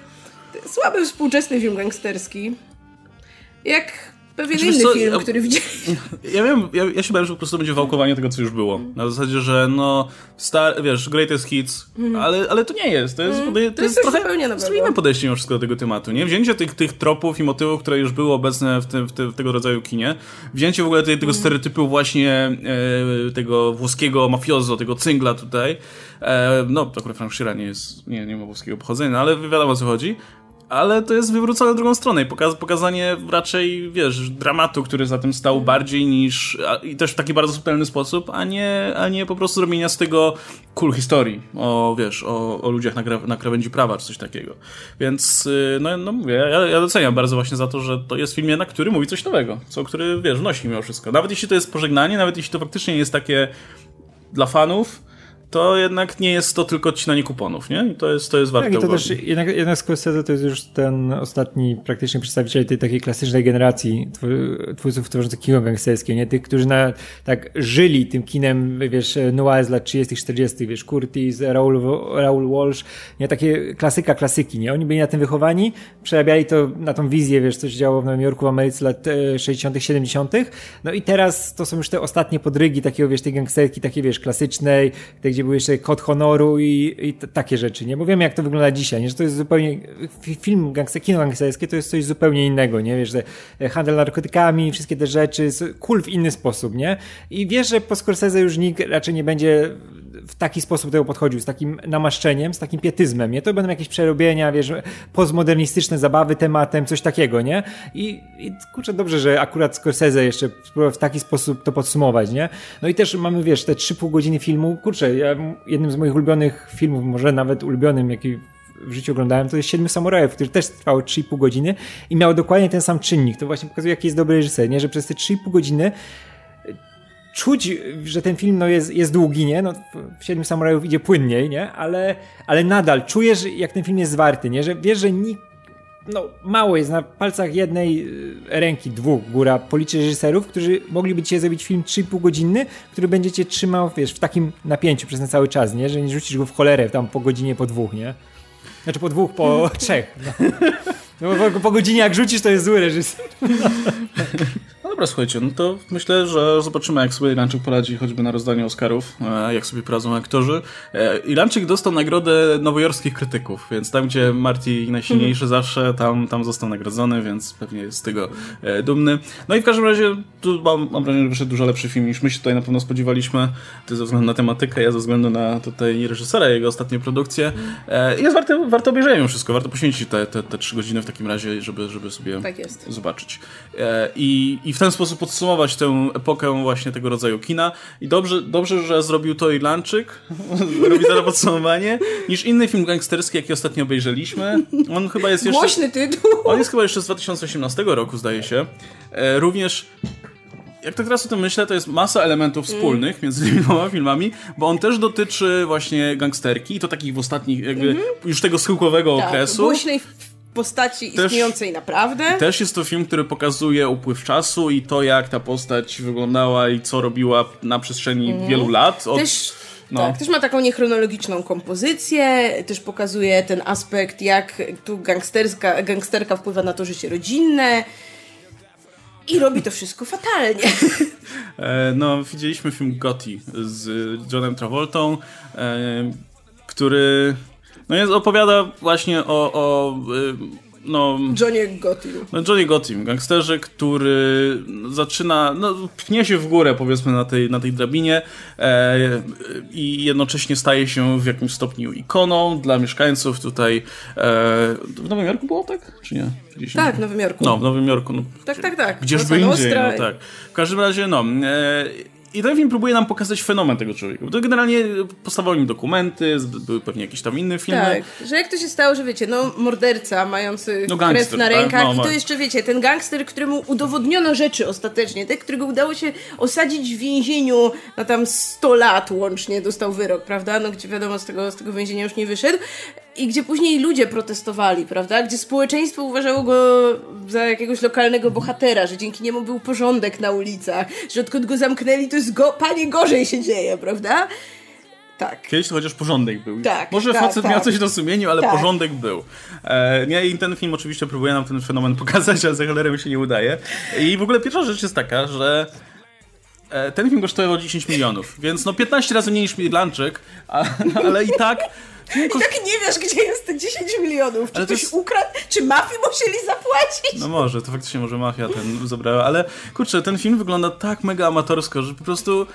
słaby współczesny film gangsterski. Jak pewien znaczy, inny co, film, ja, który widzieliśmy. Ja wiem, ja, ja się bałem, że po prostu będzie wałkowanie tego, co już było. Na zasadzie, że no, star, wiesz, greatest hits, mm. ale, ale to nie jest. To jest, mm. to jest, to jest trochę inne podejście mimo wszystko do tego tematu, nie? Wzięcie tych, tych tropów i motywów, które już były obecne w, tym, w, w tego rodzaju kinie, wzięcie w ogóle tej, tego mm. stereotypu właśnie e, tego włoskiego mafiozo, tego cyngla tutaj, e, no, to akurat Frank Sheeran nie jest, nie, nie ma włoskiego pochodzenia, no, ale wiadomo o co chodzi, ale to jest wywrócone w drugą stronę i pokaz pokazanie raczej, wiesz, dramatu, który za tym stał bardziej niż, a, i też w taki bardzo subtelny sposób, a nie, a nie po prostu zrobienia z tego cool historii o, wiesz, o, o ludziach na, na krawędzi prawa, czy coś takiego. Więc, y, no, no mówię, ja, ja doceniam bardzo właśnie za to, że to jest film jednak, który mówi coś nowego, co, który, wiesz, wnosi mimo wszystko. Nawet jeśli to jest pożegnanie, nawet jeśli to faktycznie jest takie dla fanów, to jednak nie jest to tylko odcinanie kuponów, nie? I to jest, to jest warte Tak, i to uwagi. też jednak, jednak Scorsese to jest już ten ostatni praktycznie przedstawiciel tej takiej klasycznej generacji twórców tworzących kino gangsterskie, nie? Tych, którzy na, tak żyli tym kinem, wiesz, noir z lat 30 40 wiesz, Curtis, Raul, Raul Walsh, nie? Takie klasyka klasyki, nie? Oni byli na tym wychowani, przerabiali to na tą wizję, wiesz, co się działo w Nowym Jorku, w Ameryce lat 60 70 no i teraz to są już te ostatnie podrygi takiego, wiesz, tej gangsterki, takiej, wiesz, klasycznej, gdzie był jeszcze kod honoru i, i takie rzeczy, nie? Bo wiemy, jak to wygląda dzisiaj, nie? Że to jest zupełnie, film gangster, kino gangsterskie to jest coś zupełnie innego, nie? Wiesz, że handel narkotykami, wszystkie te rzeczy, cool w inny sposób, nie? I wiesz, że po Scorsese już nikt raczej nie będzie w taki sposób do tego podchodził, z takim namaszczeniem, z takim pietyzmem, nie? To będą jakieś przerobienia, wiesz, postmodernistyczne zabawy tematem, coś takiego, nie? I, i kurczę, dobrze, że akurat Scorsese jeszcze w taki sposób to podsumować, nie? No i też mamy, wiesz, te 3,5 godziny filmu, kurczę, ja, jednym z moich ulubionych filmów, może nawet ulubionym, jaki w życiu oglądałem, to jest Siedmiu Samurajów, który też trwał 3,5 godziny i miał dokładnie ten sam czynnik. To właśnie pokazuje, jaki jest dobry reżyser, nie? Że przez te 3,5 godziny czuć, że ten film no, jest, jest długi, nie? No, w Siedmiu Samurajów idzie płynniej, nie? Ale, ale nadal czujesz, jak ten film jest zwarty, nie? Że wiesz, że nikt no, mało jest na palcach jednej e, ręki, dwóch, góra, policzy reżyserów, którzy mogliby cię zrobić film 3,5 godziny, który będzie cię trzymał, wiesz, w takim napięciu przez ten cały czas, nie? Że nie rzucisz go w cholerę tam po godzinie, po dwóch, nie? Znaczy po dwóch, po trzech. No. No, po, po godzinie jak rzucisz, to jest zły reżyser. No dobra, słuchajcie, no to myślę, że zobaczymy, jak sobie Ilanczyk poradzi choćby na rozdaniu Oscarów, e, jak sobie poradzą aktorzy. E, Ilanczyk dostał nagrodę nowojorskich krytyków, więc tam, gdzie Marty najsilniejszy zawsze, tam, tam został nagrodzony, więc pewnie jest z tego e, dumny. No i w każdym razie, tu mam, mam wrażenie, że wyszedł dużo lepszy film niż my się tutaj na pewno spodziewaliśmy. Ty ze względu na tematykę, ja ze względu na tutaj reżysera, jego ostatnie produkcje. Jest warte, warto obejrzenia wszystko, warto poświęcić te, te, te trzy godziny w takim razie, żeby, żeby sobie tak zobaczyć. I, I w ten sposób podsumować tę epokę właśnie tego rodzaju kina. I dobrze, dobrze że zrobił to Irlandczyk, robi to podsumowanie, niż inny film gangsterski, jaki ostatnio obejrzeliśmy. On chyba jest jeszcze... Głośny tytuł! On jest chyba jeszcze z 2018 roku, zdaje się. E, również jak tak teraz o tym myślę, to jest masa elementów wspólnych mm. między tymi dwoma filmami, bo on też dotyczy właśnie gangsterki i to takich w ostatnich, jakby mm -hmm. już tego schyłkowego tak, okresu. Głośnej postaci Też- istniejącej naprawdę. Też jest to film, który pokazuje upływ czasu i to, jak ta postać wyglądała i co robiła na przestrzeni wielu lat. Od, Mhm. Też, no. tak, też ma taką niechronologiczną kompozycję, też pokazuje ten aspekt, jak tu gangsterska, gangsterka wpływa na to życie rodzinne. I robi to wszystko fatalnie. E, no, widzieliśmy film Gotti z Johnem Travoltą, e, który no jest, opowiada właśnie o, o e, no, Johnny Gotti. no Johnny Gotti, gangsterze, który zaczyna, no, pnie się w górę powiedzmy na tej, na tej drabinie e, i jednocześnie staje się w jakimś stopniu ikoną dla mieszkańców tutaj. E, w Nowym Jorku było tak? Czy nie? Gdzieś Tak, w? Nowym Jorku. No, w Nowym Jorku. No, Tak, tak, tak. Gdzieżby Cosa indziej, no tak. W każdym razie, no. E, I ten film próbuje nam pokazać fenomen tego człowieka. Bo to generalnie postawiło im dokumenty, były pewnie jakieś tam inne filmy. Tak, że jak to się stało, że wiecie, no morderca mający No, krew gangster, na tak? rękach No, i to ma- jeszcze wiecie, ten gangster, któremu udowodniono rzeczy ostatecznie, tak, którego udało się osadzić w więzieniu na tam 100 lat łącznie dostał wyrok, prawda, no gdzie wiadomo z tego, z tego więzienia już nie wyszedł i gdzie później ludzie protestowali, prawda, gdzie społeczeństwo uważało go za jakiegoś lokalnego bohatera, że dzięki niemu był porządek na ulicach, że odkąd go zamknęli to jest go, panie gorzej się dzieje, prawda? Tak. Kiedyś to chociaż porządek był. Tak, Może tak, facet tak. miał coś do sumieniu, ale Tak. porządek był. E, nie, I ten film oczywiście próbuje nam ten fenomen pokazać, ale za cholerę się nie udaje. I w ogóle pierwsza rzecz jest taka, że ten film kosztował 10 milionów, więc no 15 razy mniej niż Irlandczyk, a, ale i tak... I tak nie wiesz, gdzie jest te 10 milionów. Czy Ale ktoś jest- ukradł, czy mafii musieli zapłacić? No może, to faktycznie może mafia ten zabrała, ale kurczę, ten film wygląda tak mega amatorsko, że po prostu...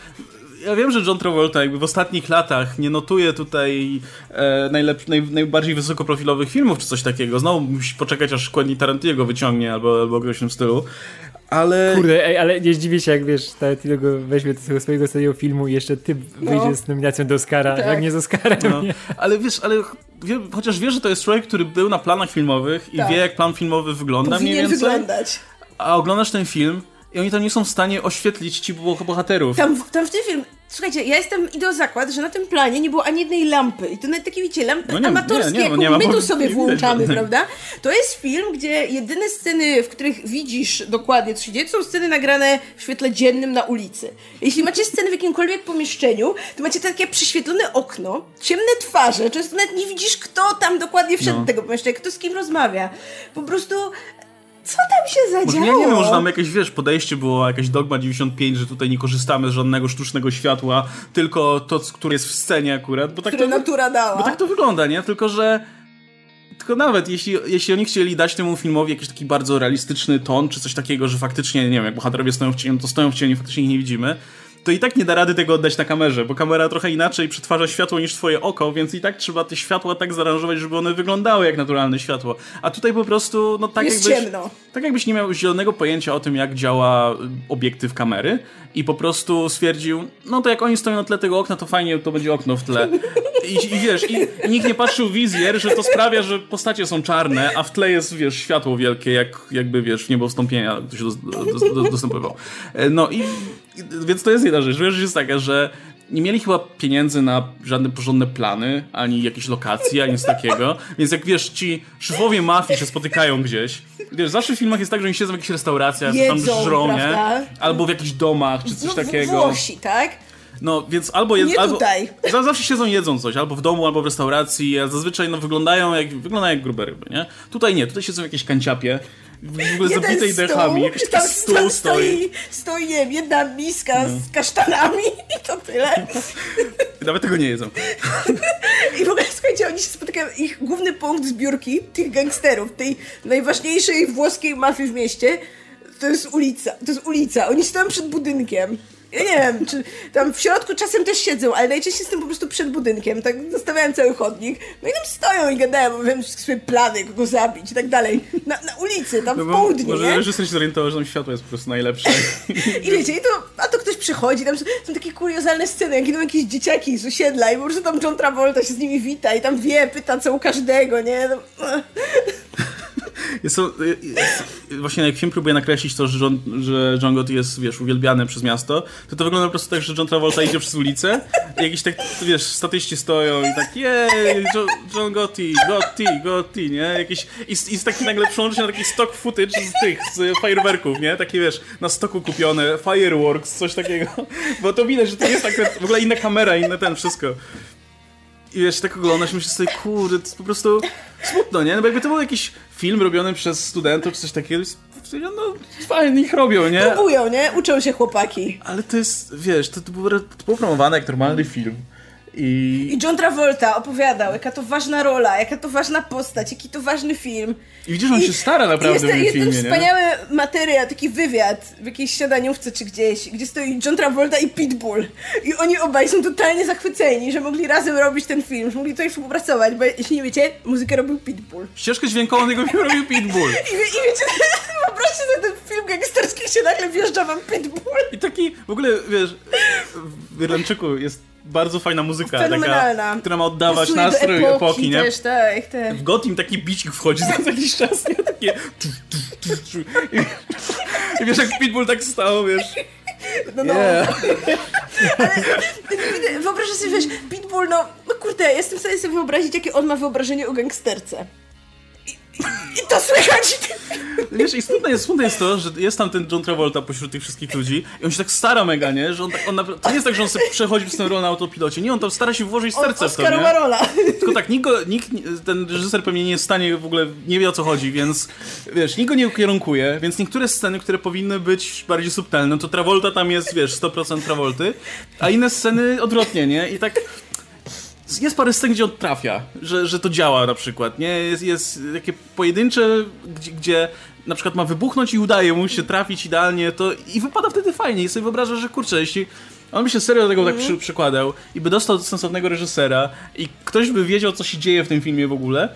Ja wiem, że John Travolta jakby w ostatnich latach nie notuje tutaj e, najlep- naj, najbardziej wysokoprofilowych filmów czy coś takiego. Znowu musi poczekać aż Quentin Tarantino go wyciągnie albo, albo w tym stylu. Ale... Kurde, ej, ale nie zdziwię się, jak wiesz, Tarantino go weźmie do tego swojego ostatniego filmu i jeszcze ty wyjdzie z nominacją do Oscara, Tak. jak nie z Oscarem, No, nie? ale wiesz, ale wie, chociaż wiesz, że to jest człowiek, który był na planach filmowych i Tak. wie, jak plan filmowy wygląda mniej Powinien więcej. wyglądać. A oglądasz ten film i oni tam nie są w stanie oświetlić ci boh- bohaterów. Tam, w- tam w tym film, słuchajcie, ja jestem, idę o zakład, że na tym planie nie było ani jednej lampy. I to nawet takie, wiecie, lampy No nie, amatorskie, nie, nie, jaką nie ma my tu sobie nie włączamy, prawda? To jest film, gdzie jedyne sceny, w których widzisz dokładnie, co się dzieje, to są sceny nagrane w świetle dziennym na ulicy. Jeśli macie sceny w jakimkolwiek pomieszczeniu, to macie takie przyświetlone okno, ciemne twarze, często nawet nie widzisz, kto tam dokładnie wszedł No. do tego pomieszczenia, kto z kim rozmawia. Po prostu... Co tam się Może zadziało? nie, nie wiem, może tam jakieś, wiesz, podejście było, jakaś dogma 95, że tutaj nie korzystamy z żadnego sztucznego światła, tylko to, które jest w scenie akurat, bo tak które to, natura dała. bo tak to wygląda, nie? Tylko, że tylko nawet jeśli, jeśli oni chcieli dać temu filmowi jakiś taki bardzo realistyczny ton, czy coś takiego, że faktycznie, nie wiem, jak bohaterowie stoją w cieniu, to stoją w cieniu, faktycznie ich nie widzimy, to i tak nie da rady tego oddać na kamerze, bo kamera trochę inaczej przetwarza światło niż twoje oko, więc i tak trzeba te światła tak zaaranżować, żeby one wyglądały jak naturalne światło. A tutaj po prostu, no tak Jest jakbyś... ciemno. Tak jakbyś nie miał zielonego pojęcia o tym, jak działa y, obiektyw kamery i po prostu stwierdził, no to jak oni stoją na tle tego okna, to fajnie, to będzie okno w tle. I, i wiesz, i nikt nie patrzył wizjer, że to sprawia, że postacie są czarne, a w tle jest, wiesz, światło wielkie, jak, jakby, wiesz, w niebo wstąpienia ktoś dos, dostępował. E, No i, i więc to jest jedna rzecz. Druga rzecz jest taka, że nie mieli chyba pieniędzy na żadne porządne plany, ani jakieś lokacje, ani nic takiego. Więc jak wiesz, ci szefowie mafii się spotykają gdzieś. Wiesz, zawsze w filmach jest tak, że oni siedzą w jakichś restauracjach, Jedzą, tam żrą, nie? Albo w jakichś domach, czy coś No, w- takiego. Włosi, tak? No, więc albo jest. Nie albo, tutaj. za- Zawsze siedzą jedzą coś, albo w domu, albo w restauracji, a zazwyczaj no, wyglądają jak wyglądają jak grube ryby, nie? Tutaj nie, tutaj siedzą w jakiejś kanciapie, w ogóle zabitej dechami, jakiś tam, stół tam stoi. No. stoi, stoi nie wiem, jedna miska z kasztanami i to tyle. Nawet tego nie jedzą. I w ogóle słuchajcie, oni się spotykają, ich główny punkt zbiórki tych gangsterów, tej najważniejszej włoskiej mafii w mieście, to jest ulica. To jest ulica. Oni stoją przed budynkiem. Ja nie wiem, czy tam w środku czasem też siedzą, ale najczęściej jestem po prostu przed budynkiem, tak zostawiałem cały chodnik. No i tam stoją i gadają, mówią swoje plany, kogo zabić i tak dalej. Na, na ulicy, tam No w bo południe, może nie? reżyser się zorientował, że tam światło jest po prostu najlepsze. I wiecie, i to, a to ktoś przychodzi, tam są, są takie kuriozalne sceny, jak idą jakieś dzieciaki z osiedla i po prostu tam John Travolta się z nimi wita i tam wie, pyta co u każdego, nie? No, Jest to, jest, właśnie jak film próbuje nakreślić to, że John, John Gotti jest, wiesz, uwielbiany przez miasto, to to wygląda po prostu tak, że John Travolta idzie przez ulicę i jakiś tak, wiesz, statyści stoją i tak jej, John, Gotti, Gotti, Gotti, nie? Jakiś, i, I z taki nagle przełączy się na taki stock footage z tych, z fajerwerków, nie? Takie, wiesz, na stoku kupione, fireworks, coś takiego. Bo to widać, że to jest tak, w ogóle inna kamera, inne ten, wszystko. I wiesz, tak oglądasz myślisz sobie, kurde, to jest po prostu smutno, nie? No bo jakby to był jakiś film robiony przez studentów czy coś takiego, no fajnie ich robią, nie? Próbują, nie? Uczą się chłopaki. Ale to jest, wiesz, to, to, było, to było promowane jak normalny film. I... I John Travolta opowiadał, jaka to ważna rola, jaka to ważna postać, jaki to ważny film. I widzisz, on I, się stara naprawdę jest, w tym jest filmie, ten wspaniały materiał, taki wywiad w jakiejś śniadaniówce czy gdzieś, gdzie stoi John Travolta i Pitbull. I oni obaj są totalnie zachwyceni, że mogli razem robić ten film, że mogli tutaj współpracować, bo jeśli nie wiecie, muzykę robił Pitbull. Ścieżkę dźwiękową tego filmu robił Pitbull. I, i wiecie, wyobraźcie sobie ten film gangsterski, się nagle wjeżdża wam Pitbull. I taki, w ogóle, wiesz, w Irlandczyku jest bardzo fajna muzyka, taka, która ma oddawać Pasuje nastrój epoki, epoki, nie? Też, tak, tak. W Gotim taki bicik wchodzi za jakiś czas, nie? Takie... I, I wiesz, jak Pitbull tak stał, wiesz... No, no. Yeah. Ale wyobrażasz sobie, wiesz, Pitbull, no, no kurde, jestem w stanie sobie wyobrazić, jakie on ma wyobrażenie o gangsterce. I to słychać! Wiesz, i smutne jest, smutne jest to, że jest tam ten John Travolta pośród tych wszystkich ludzi i on się tak stara mega, nie? Że on, tak, on to nie jest tak, że on sobie przechodzi w tę rolę na autopilocie. Nie, on tam stara się włożyć serce w to, nie? rola. Tylko tak, nikt, nikt, ten reżyser pewnie nie jest w stanie w ogóle, nie wie o co chodzi, więc wiesz, nikt go nie ukierunkuje, więc niektóre sceny, które powinny być bardziej subtelne, to Travolta tam jest, wiesz, 100% Travolty, a inne sceny odwrotnie, nie? I tak jest parę scen, gdzie on trafia, że, że to działa na przykład, nie? Jest, jest takie pojedyncze, gdzie, gdzie na przykład ma wybuchnąć i udaje mu się trafić idealnie, to i wypada wtedy fajnie i sobie wyobrażasz, że kurczę, jeśli on by się serio do tego tak przy, przykładał i by dostał sensownego reżysera i ktoś by wiedział, co się dzieje w tym filmie w ogóle,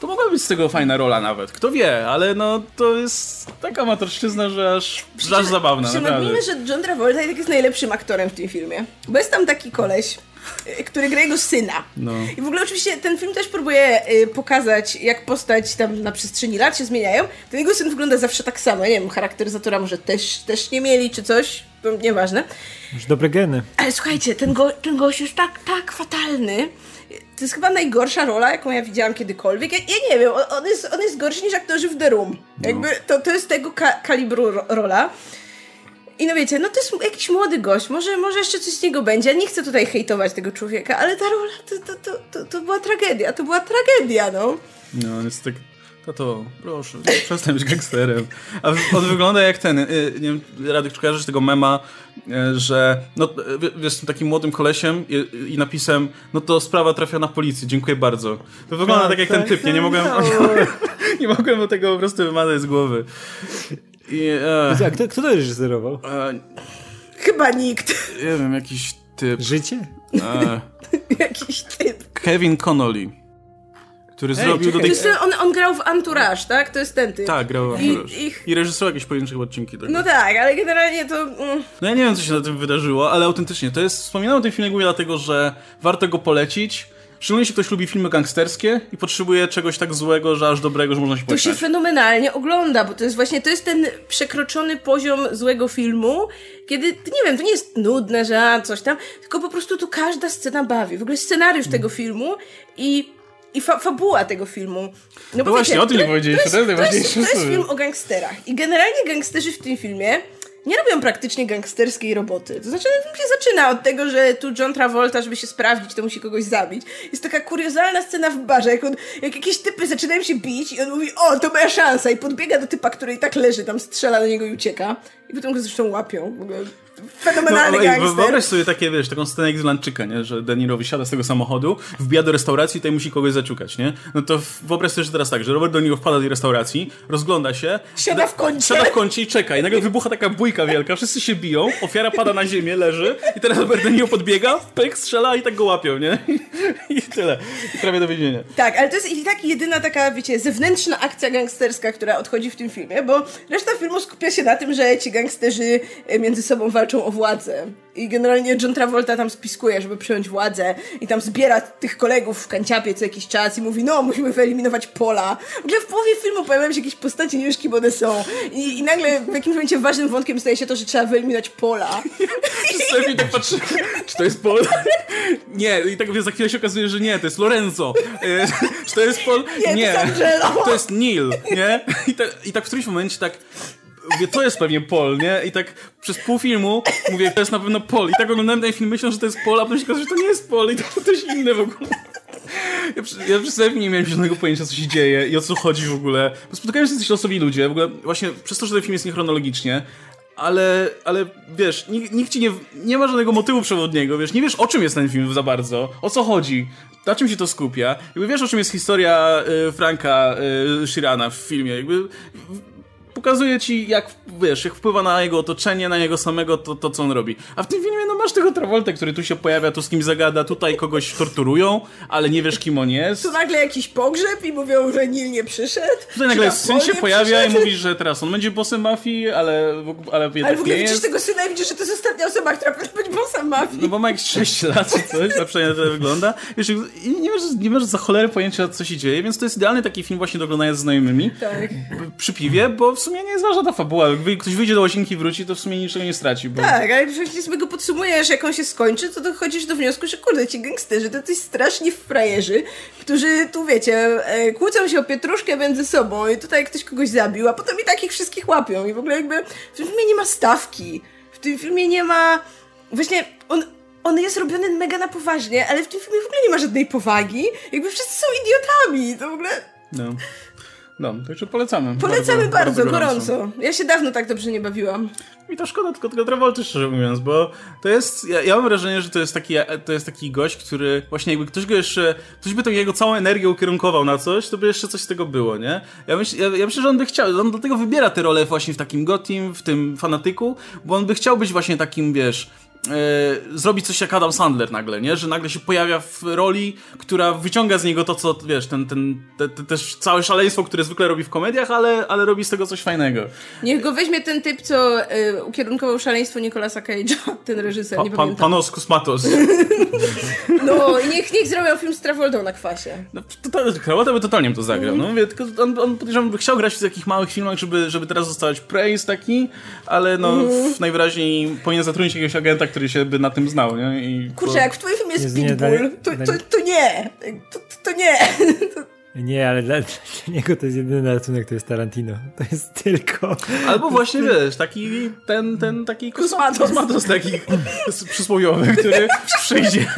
to mogła być z tego fajna rola nawet. Kto wie, ale no to jest taka amatorszczyzna, że aż, że aż zabawna, naprawdę. że John Travolta jest najlepszym aktorem w tym filmie. Bo jest tam taki koleś, który gra jego syna. No. I w ogóle oczywiście ten film też próbuje y, pokazać, jak postać tam na przestrzeni lat się zmieniają. Ten jego syn wygląda zawsze tak samo. Nie wiem, charakteryzatora może też, też nie mieli, czy coś. To nieważne. Już dobre geny. Ale słuchajcie, ten, go, ten gość jest tak, tak fatalny. To jest chyba najgorsza rola, jaką ja widziałam kiedykolwiek. Ja, ja nie wiem, on, on, jest, on jest gorszy niż aktorzy w The Room. No. Jakby to, to jest tego ka kalibru ro rola. I no wiecie, no to jest jakiś młody gość, może, może jeszcze coś z niego będzie. Ja nie chcę tutaj hejtować tego człowieka, ale ta rola to, to, to, to, to była tragedia, to była tragedia, no. No, jest tak... To to, proszę, przestań być gangsterem. A on wygląda jak ten, y, nie wiem, Radek, czy kojarzysz tego mema, y, że no, wiesz, z takim młodym kolesiem i, i, napisem, no to sprawa trafia na policję, dziękuję bardzo. To wygląda tak, tak jak tak, ten typ, nie, nie mogłem, no. nie mogłem tego po prostu wymazać z głowy. I, e, A kto, kto to reżyserował? E, Chyba nikt. Nie wiem, jakiś typ. Życie? E, jakiś typ. Kevin Connolly. Który Ej, zrobił czekaj. do tej... On, on grał w Entourage, tak? To jest ten typ. Tak, grał w Entourage. I, ich... I reżyserował jakieś pojedyncze odcinki tego. No tak, ale generalnie to... Mm. No ja nie wiem, co się na tym wydarzyło, ale autentycznie, to jest... Wspominałem o tym filmie głównie dlatego, że warto go polecić, Szczególnie jeśli ktoś lubi filmy gangsterskie i potrzebuje czegoś tak złego, że aż dobrego, że można się pośmiać. To się fenomenalnie ogląda, bo to jest właśnie, to jest ten przekroczony poziom złego filmu, kiedy, nie wiem, to nie jest nudne, że a, coś tam, tylko po prostu tu każda scena bawi. W ogóle scenariusz hmm. tego filmu i i fa fabuła tego filmu. No, no właśnie, wiecie, o tym nie powiedzieliście, to to, jest, to jest film o gangsterach. I generalnie gangsterzy w tym filmie nie robią praktycznie gangsterskiej roboty. To znaczy, film się zaczyna od tego, że tu John Travolta, żeby się sprawdzić, to musi kogoś zabić. Jest taka kuriozalna scena w barze, jak, on, jak jakieś typy zaczynają się bić i on mówi, o, to moja szansa i podbiega do typa, który i tak leży, tam strzela do niego i ucieka. I potem go zresztą łapią. W ogóle fenomenalny no, gangster. Wyobraź sobie takie, wiesz, taką scenę jak z nie? Że De Niro wysiada z tego samochodu, wbija do restauracji i tutaj musi kogoś zaczukać, nie? No to wyobraź sobie, że teraz tak, że Robert De Niro wpada do tej restauracji, rozgląda się, siada w kącie, siada w kącie i czeka i nagle wybucha taka bójka wielka, wszyscy się biją, ofiara pada na ziemię, leży i teraz Robert De Niro podbiega, pyk, strzela i tak go łapią, nie? I tyle. I prawie do więzienia. Tak, ale to jest i tak jedyna taka, wiecie, zewnętrzna akcja gangsterska, która odchodzi w tym filmie, bo reszta filmu skupia się na tym, że ci gangsterzy między sobą walczą o władzę. I generalnie John Travolta tam spiskuje, żeby przejąć władzę i tam zbiera tych kolegów w kanciapie co jakiś czas i mówi, no musimy wyeliminować Pola. W ogóle w połowie filmu pojawiają się jakieś postacie, nie wiesz kim one są. I, I nagle w jakimś momencie ważnym wątkiem staje się to, że trzeba wyeliminować Pola. Czasami tak patrzę, czy to jest Paul? Nie, i tak za chwilę się okazuje, że nie, to jest Lorenzo. E, czy to jest Paul? Nie, nie. to jest Angelo. To jest Neil, nie? I, te, I tak w którymś momencie tak mówię, to jest pewnie Paul, nie? I tak przez pół filmu mówię, to jest na pewno Paul. I tak oglądałem ten film, myśląc, że to jest Paul, a potem się okazuje, że to nie jest Paul i to coś inne w ogóle. Ja, ja przez nie miałem żadnego pojęcia, co się dzieje i o co chodzi w ogóle. Bo spotykają się coś losowi ludzie, w ogóle właśnie przez to, że ten film jest niechronologicznie, ale, ale wiesz, nikt, nikt ci nie, nie ma żadnego motywu przewodniego, wiesz, nie wiesz o czym jest ten film za bardzo, o co chodzi, na czym się to skupia. Jakby wiesz o czym jest historia y, Franka y, Shirana w filmie, jakby pokazuje ci, jak, wiesz, jak wpływa na jego otoczenie, na niego samego to, to co on robi. A w tym filmie, no masz tego Travolta, który tu się pojawia, tu z kim zagada, tutaj kogoś torturują, ale nie wiesz, kim on jest. Tu nagle jakiś pogrzeb i mówią, że Nil nie przyszedł. Tutaj nagle syn się pojawia przyszedł? i mówi, że teraz on będzie bossem mafii, ale, ale jednak Ale w ogóle nie widzisz jest. tego syna i widzisz, że to jest ostatnia osoba, która powinna być bossem mafii. No bo ma jakieś 6 lat czy coś, a przynajmniej na tyle wygląda. Wiesz, i nie masz, nie masz za cholerę pojęcia, co się dzieje, więc to jest idealny taki film właśnie do oglądania ze znajomymi. Tak. Przy piwie, bo w sumie nie jest ważna ta fabuła. Jakby ktoś wyjdzie do łazienki i wróci, to w sumie niczego nie straci. Bo... Tak, ale jeśli sobie go podsumujesz, jak on się skończy, to dochodzisz do wniosku, że kurde, ci gangsterzy to coś strasznie frajerzy, którzy tu wiecie, e, kłócą się o pietruszkę między sobą i tutaj ktoś kogoś zabił, a potem i takich wszystkich łapią. I w ogóle jakby w tym filmie nie ma stawki. W tym filmie nie ma... Właśnie on, on jest robiony mega na poważnie, ale w tym filmie w ogóle nie ma żadnej powagi. Jakby wszyscy są idiotami. To w ogóle... No. No, także polecamy. Polecamy bardzo, gorąco. Ja się dawno tak dobrze nie bawiłam. I to szkoda tylko tego Travolty, szczerze mówiąc, bo to jest, ja, ja mam wrażenie, że to jest, taki, to jest taki gość, który właśnie jakby ktoś go jeszcze, ktoś by tą jego całą energię ukierunkował na coś, to by jeszcze coś z tego było, nie? Ja, myśl, ja, ja myślę, że on by chciał, on dlatego wybiera tę rolę właśnie w takim Gotim, w tym fanatyku, bo on by chciał być właśnie takim, wiesz, e, zrobić coś jak Adam Sandler nagle, nie? Że nagle się pojawia w roli, która wyciąga z niego to, co, wiesz, ten, ten, te, te, też całe szaleństwo, które zwykle robi w komediach, ale, ale robi z tego coś fajnego. Niech go weźmie ten typ, co y, ukierunkował szaleństwo Nicolasa Cage'a, ten reżyser, Pa, nie pan, pamiętam. panos Kusmatos. No i niech, niech zrobią film z Travoltą na kwasie. No, totalnie, Krawata by totalnie to zagrał. No, mówię, tylko on, on podejrzewam, by chciał grać w takich małych filmach, żeby, żeby teraz zostawać praise taki, ale no w, najwyraźniej powinien zatrudnić jakiegoś agenta, który się by na tym znał, nie? I Kurczę, to- jak w twoim filmie jest Jest nie Pitbull, dla- to, to, to nie. To, to nie. Nie, ale dla, dla niego to jest jedyny ratunek, to jest Tarantino. To jest tylko... Albo właśnie, wiesz, taki, ten, ten taki Kosmatos. kosmatos taki przysłowiowy, który przyjdzie.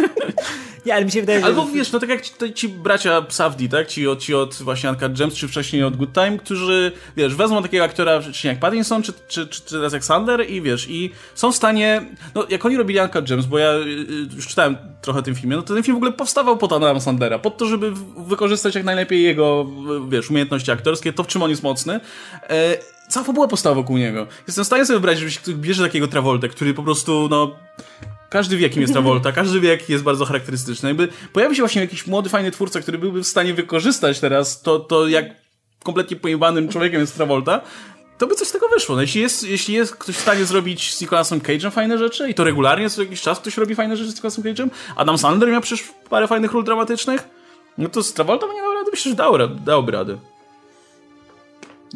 Nie, ale mi się wydaje, że... Albo wiesz, no tak jak ci, ci bracia Psavdi, tak? Ci od, ci od właśnie Uncut Gems, czy wcześniej od Good Time, którzy, wiesz, wezmą takiego aktora, czy jak Pattinson, czy, czy, czy, czy teraz jak Sander i wiesz, i są w stanie, no jak oni robili Uncut Gems, bo ja y, y, już czytałem trochę tym filmie, no to ten film w ogóle powstawał pod Adama Sandera, pod to, żeby wykorzystać jak najlepiej jego, wiesz, umiejętności aktorskie, to w czym on jest mocny. E, cała fabuła powstała wokół niego. Jestem w stanie sobie wyobrazić, że ktoś bierze takiego Travoltę, który po prostu, no, każdy wie, kim jest Travolta, każdy wie, jaki jest bardzo charakterystyczny. Jakby pojawi się właśnie jakiś młody, fajny twórca, który byłby w stanie wykorzystać teraz to, to jak kompletnie pojebanym człowiekiem jest Travolta, to by coś z tego wyszło. No, jeśli, jest, jeśli jest ktoś w stanie zrobić z Nicolasem Cage'em fajne rzeczy i to regularnie co jakiś czas ktoś robi fajne rzeczy z Nicolasem Cage'em, Adam Sandler miał przecież parę fajnych ról dramatycznych, no to z Travolta by nie dał rady, myślę, że dał, dałby radę.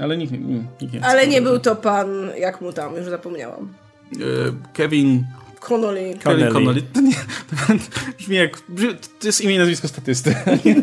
Ale nikt, nikt, nikt nie. Ale nie był to pan, jak mu tam, już zapomniałam. E, Kevin Connolly. Kelly Connelly. Connolly. To, nie, to brzmi jak. To jest imię i nazwisko statysty, nie,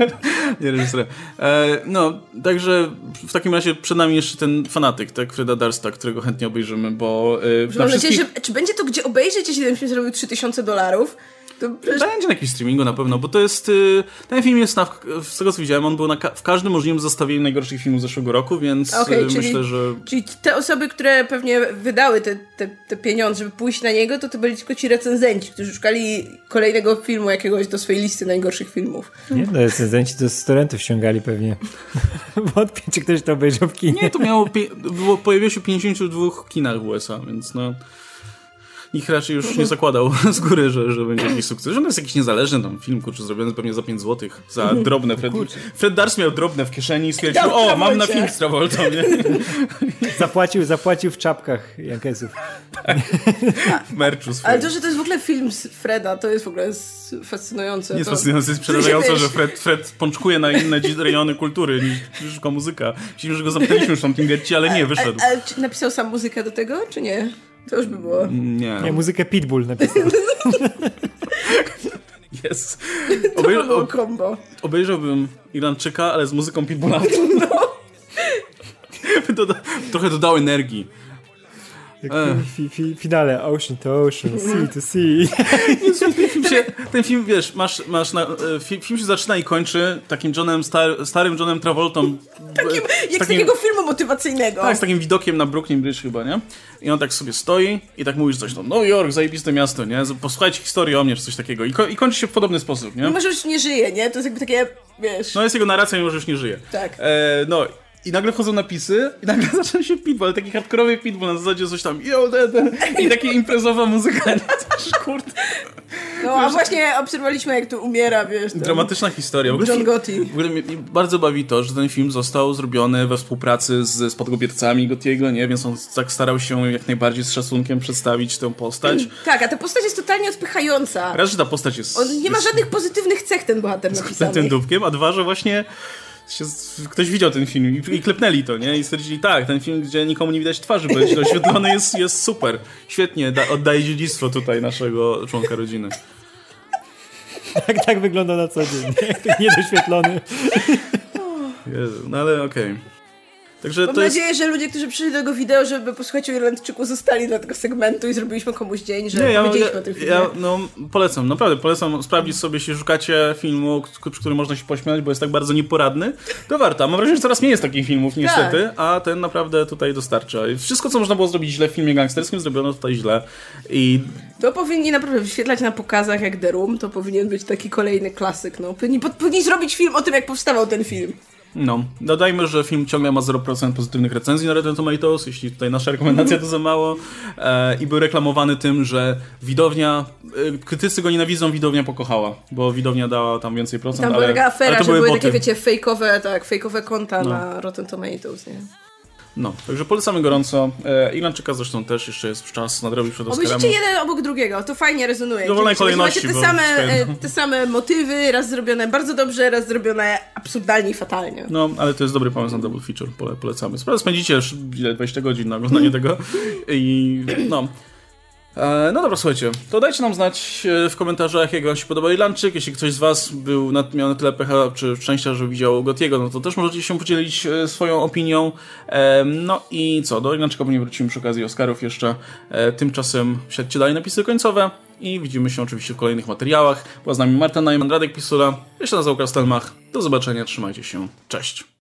nie reżysera. E, no, także w takim razie przed nami jeszcze ten fanatyk, tak, Freda Darsta, którego chętnie obejrzymy, bo e, Mam na nadzieję, wszystkich... że, czy będzie to gdzie obejrzeć, jeśli ten film zrobił 3000 dolarów? To przecież... Będzie na jakimś streamingu na pewno, bo to jest. y, Ten film jest na, z tego co widziałem, on był na, w każdym możliwym zestawieniu najgorszych filmów zeszłego roku, więc y, czyli- myślę, że. Czyli te osoby, które pewnie wydały te, te, te pieniądze, żeby pójść na niego, to to byli tylko ci recenzenci, którzy szukali kolejnego filmu jakiegoś do swojej listy najgorszych filmów. Nie, no recenzenci to z torrentów ściągali pewnie. Wątpię, czy ktoś to obejrzał w kinie. Nie, to miało. pie- Było, pojawiło się w 52 kinach w USA, więc no. Nikt raczej już nie zakładał z góry, że, że będzie jakiś sukces. Że on jest jakiś niezależny tam film, kurczę, zrobiony pewnie za 5 zł, za drobne. Fred, Fred Durst miał drobne w kieszeni i stwierdził, o, mam na film z Travoltą, nie? Zapłacił, zapłacił w czapkach Jankesów. W merczu Ale to, że to jest w ogóle film z Freda, to jest w ogóle fascynujące. Nie jest to... fascynujące, jest przerażające, że Fred, Fred pączkuje na inne rejony kultury niż tylko muzyka. Myślimy, że go zamknęliśmy już w getcie, ale nie, wyszedł. Ale, ale czy napisał sam muzykę do tego, czy nie? To już by było. Nie, Nie, muzykę Pitbull napisał. jest. To by było kombo. obejrzałbym Irlandczyka, ale z muzyką Pitbulla. By doda, trochę dodał energii. Jak fi, fi, finale Ocean to Ocean, Sea to Sea. Ten film, się, ten film wiesz, masz, masz na, e, fi- film się zaczyna i kończy takim Johnem, star, starym Johnem Travoltą. Takim, z jak z takiego filmu motywacyjnego. Tak, z takim widokiem na Brooklyn Bridge chyba, nie? I on tak sobie stoi i tak mówisz coś, no New York, zajebiste miasto, nie? Posłuchajcie historii o mnie, czy coś takiego. I, ko- i kończy się w podobny sposób, nie? Może już nie żyje, nie? To jest jakby takie, wiesz... No jest jego narracja, mimo że już nie żyje. Tak. E, no i nagle wchodzą napisy i nagle zaczyna się pitbull, ale taki hardkorowy pitbull na zasadzie coś tam yo, de, de, i taka imprezowa muzyka, kurde. No, a właśnie obserwowaliśmy, jak tu umiera, wiesz. Ten Dramatyczna historia. W ogóle John Gotti. W ogóle mnie mnie bardzo bawi to, że ten film został zrobiony we współpracy z spadkobiercami Gottiego, nie? Więc on tak starał się jak najbardziej z szacunkiem przedstawić tę postać. Tak, a ta postać jest totalnie odpychająca. Raz, że ta postać jest... On nie ma jest żadnych pozytywnych cech, ten bohater z napisany. tym dupkiem, a dwa, że właśnie z- ktoś widział ten film i, i klepnęli to, nie? I stwierdzili, tak, ten film, gdzie nikomu nie widać twarzy, bo jest oświetlony, jest, jest super. Świetnie, da, oddaje dziedzictwo tutaj naszego członka rodziny. Tak, tak wygląda na co dzień. nie? Niedoświetlony. Jezu, no ale okej. Także Mam to jest... nadzieję, że ludzie, którzy przyszli do tego wideo, żeby posłuchać o Irlandczyku, zostali do tego segmentu i zrobiliśmy komuś dzień, że Nie, ja, powiedzieliśmy ja, o tym filmie. ja no, polecam, naprawdę polecam sprawdzić sobie, jeśli szukacie filmu, przy którym można się pośmiać, bo jest tak bardzo nieporadny, to warto. Mam wrażenie, że coraz mniej jest takich filmów, niestety, a ten naprawdę tutaj dostarcza. Wszystko, co można było zrobić źle w filmie gangsterskim, zrobiono tutaj źle. I To powinni naprawdę wyświetlać na pokazach jak The Room, to powinien być taki kolejny klasyk, no. Powinni, powinni zrobić film o tym, jak powstawał ten film. No, dodajmy, że film ciągle ma 0% pozytywnych recenzji na Rotten Tomatoes, jeśli tutaj nasza rekomendacja to za mało, e, i był reklamowany tym, że widownia, e, krytycy go nienawidzą, widownia pokochała, bo widownia dała tam więcej procent, Tam ale, była taka afera, ale to że były były boty. takie, wiecie, fejkowe, tak, fejkowe konta No. na Rotten Tomatoes, nie? No, także polecamy gorąco. E, Irlandczyka zresztą też jeszcze jest czas nadrobić przed Oscarami. Obejrzyjcie jeden obok drugiego, to fajnie rezonuje. W dowolnej Czyli kolejności, Macie te same, e, te same motywy, raz zrobione bardzo dobrze, raz zrobione absurdalnie i fatalnie. No, ale to jest dobry pomysł na double feature, pole, polecamy. Sprawę spędzicie już ile, 20 godzin na oglądanie tego i no. E, No dobra, słuchajcie, to dajcie nam znać e, w komentarzach, jak wam się podoba Irlandczyk. Jeśli ktoś z was był na, miał na tyle pecha czy szczęścia, że widział Gotiego, no to też możecie się podzielić e, swoją opinią. No i co, do Irlandczyka pewnie wrócimy przy okazji Oscarów jeszcze. Tymczasem śledźcie dalej napisy końcowe i widzimy się oczywiście w kolejnych materiałach. Była z nami Marta Najman, Radek Pisula, jeszcze nazwał Kastelmach. Do zobaczenia, trzymajcie się, cześć.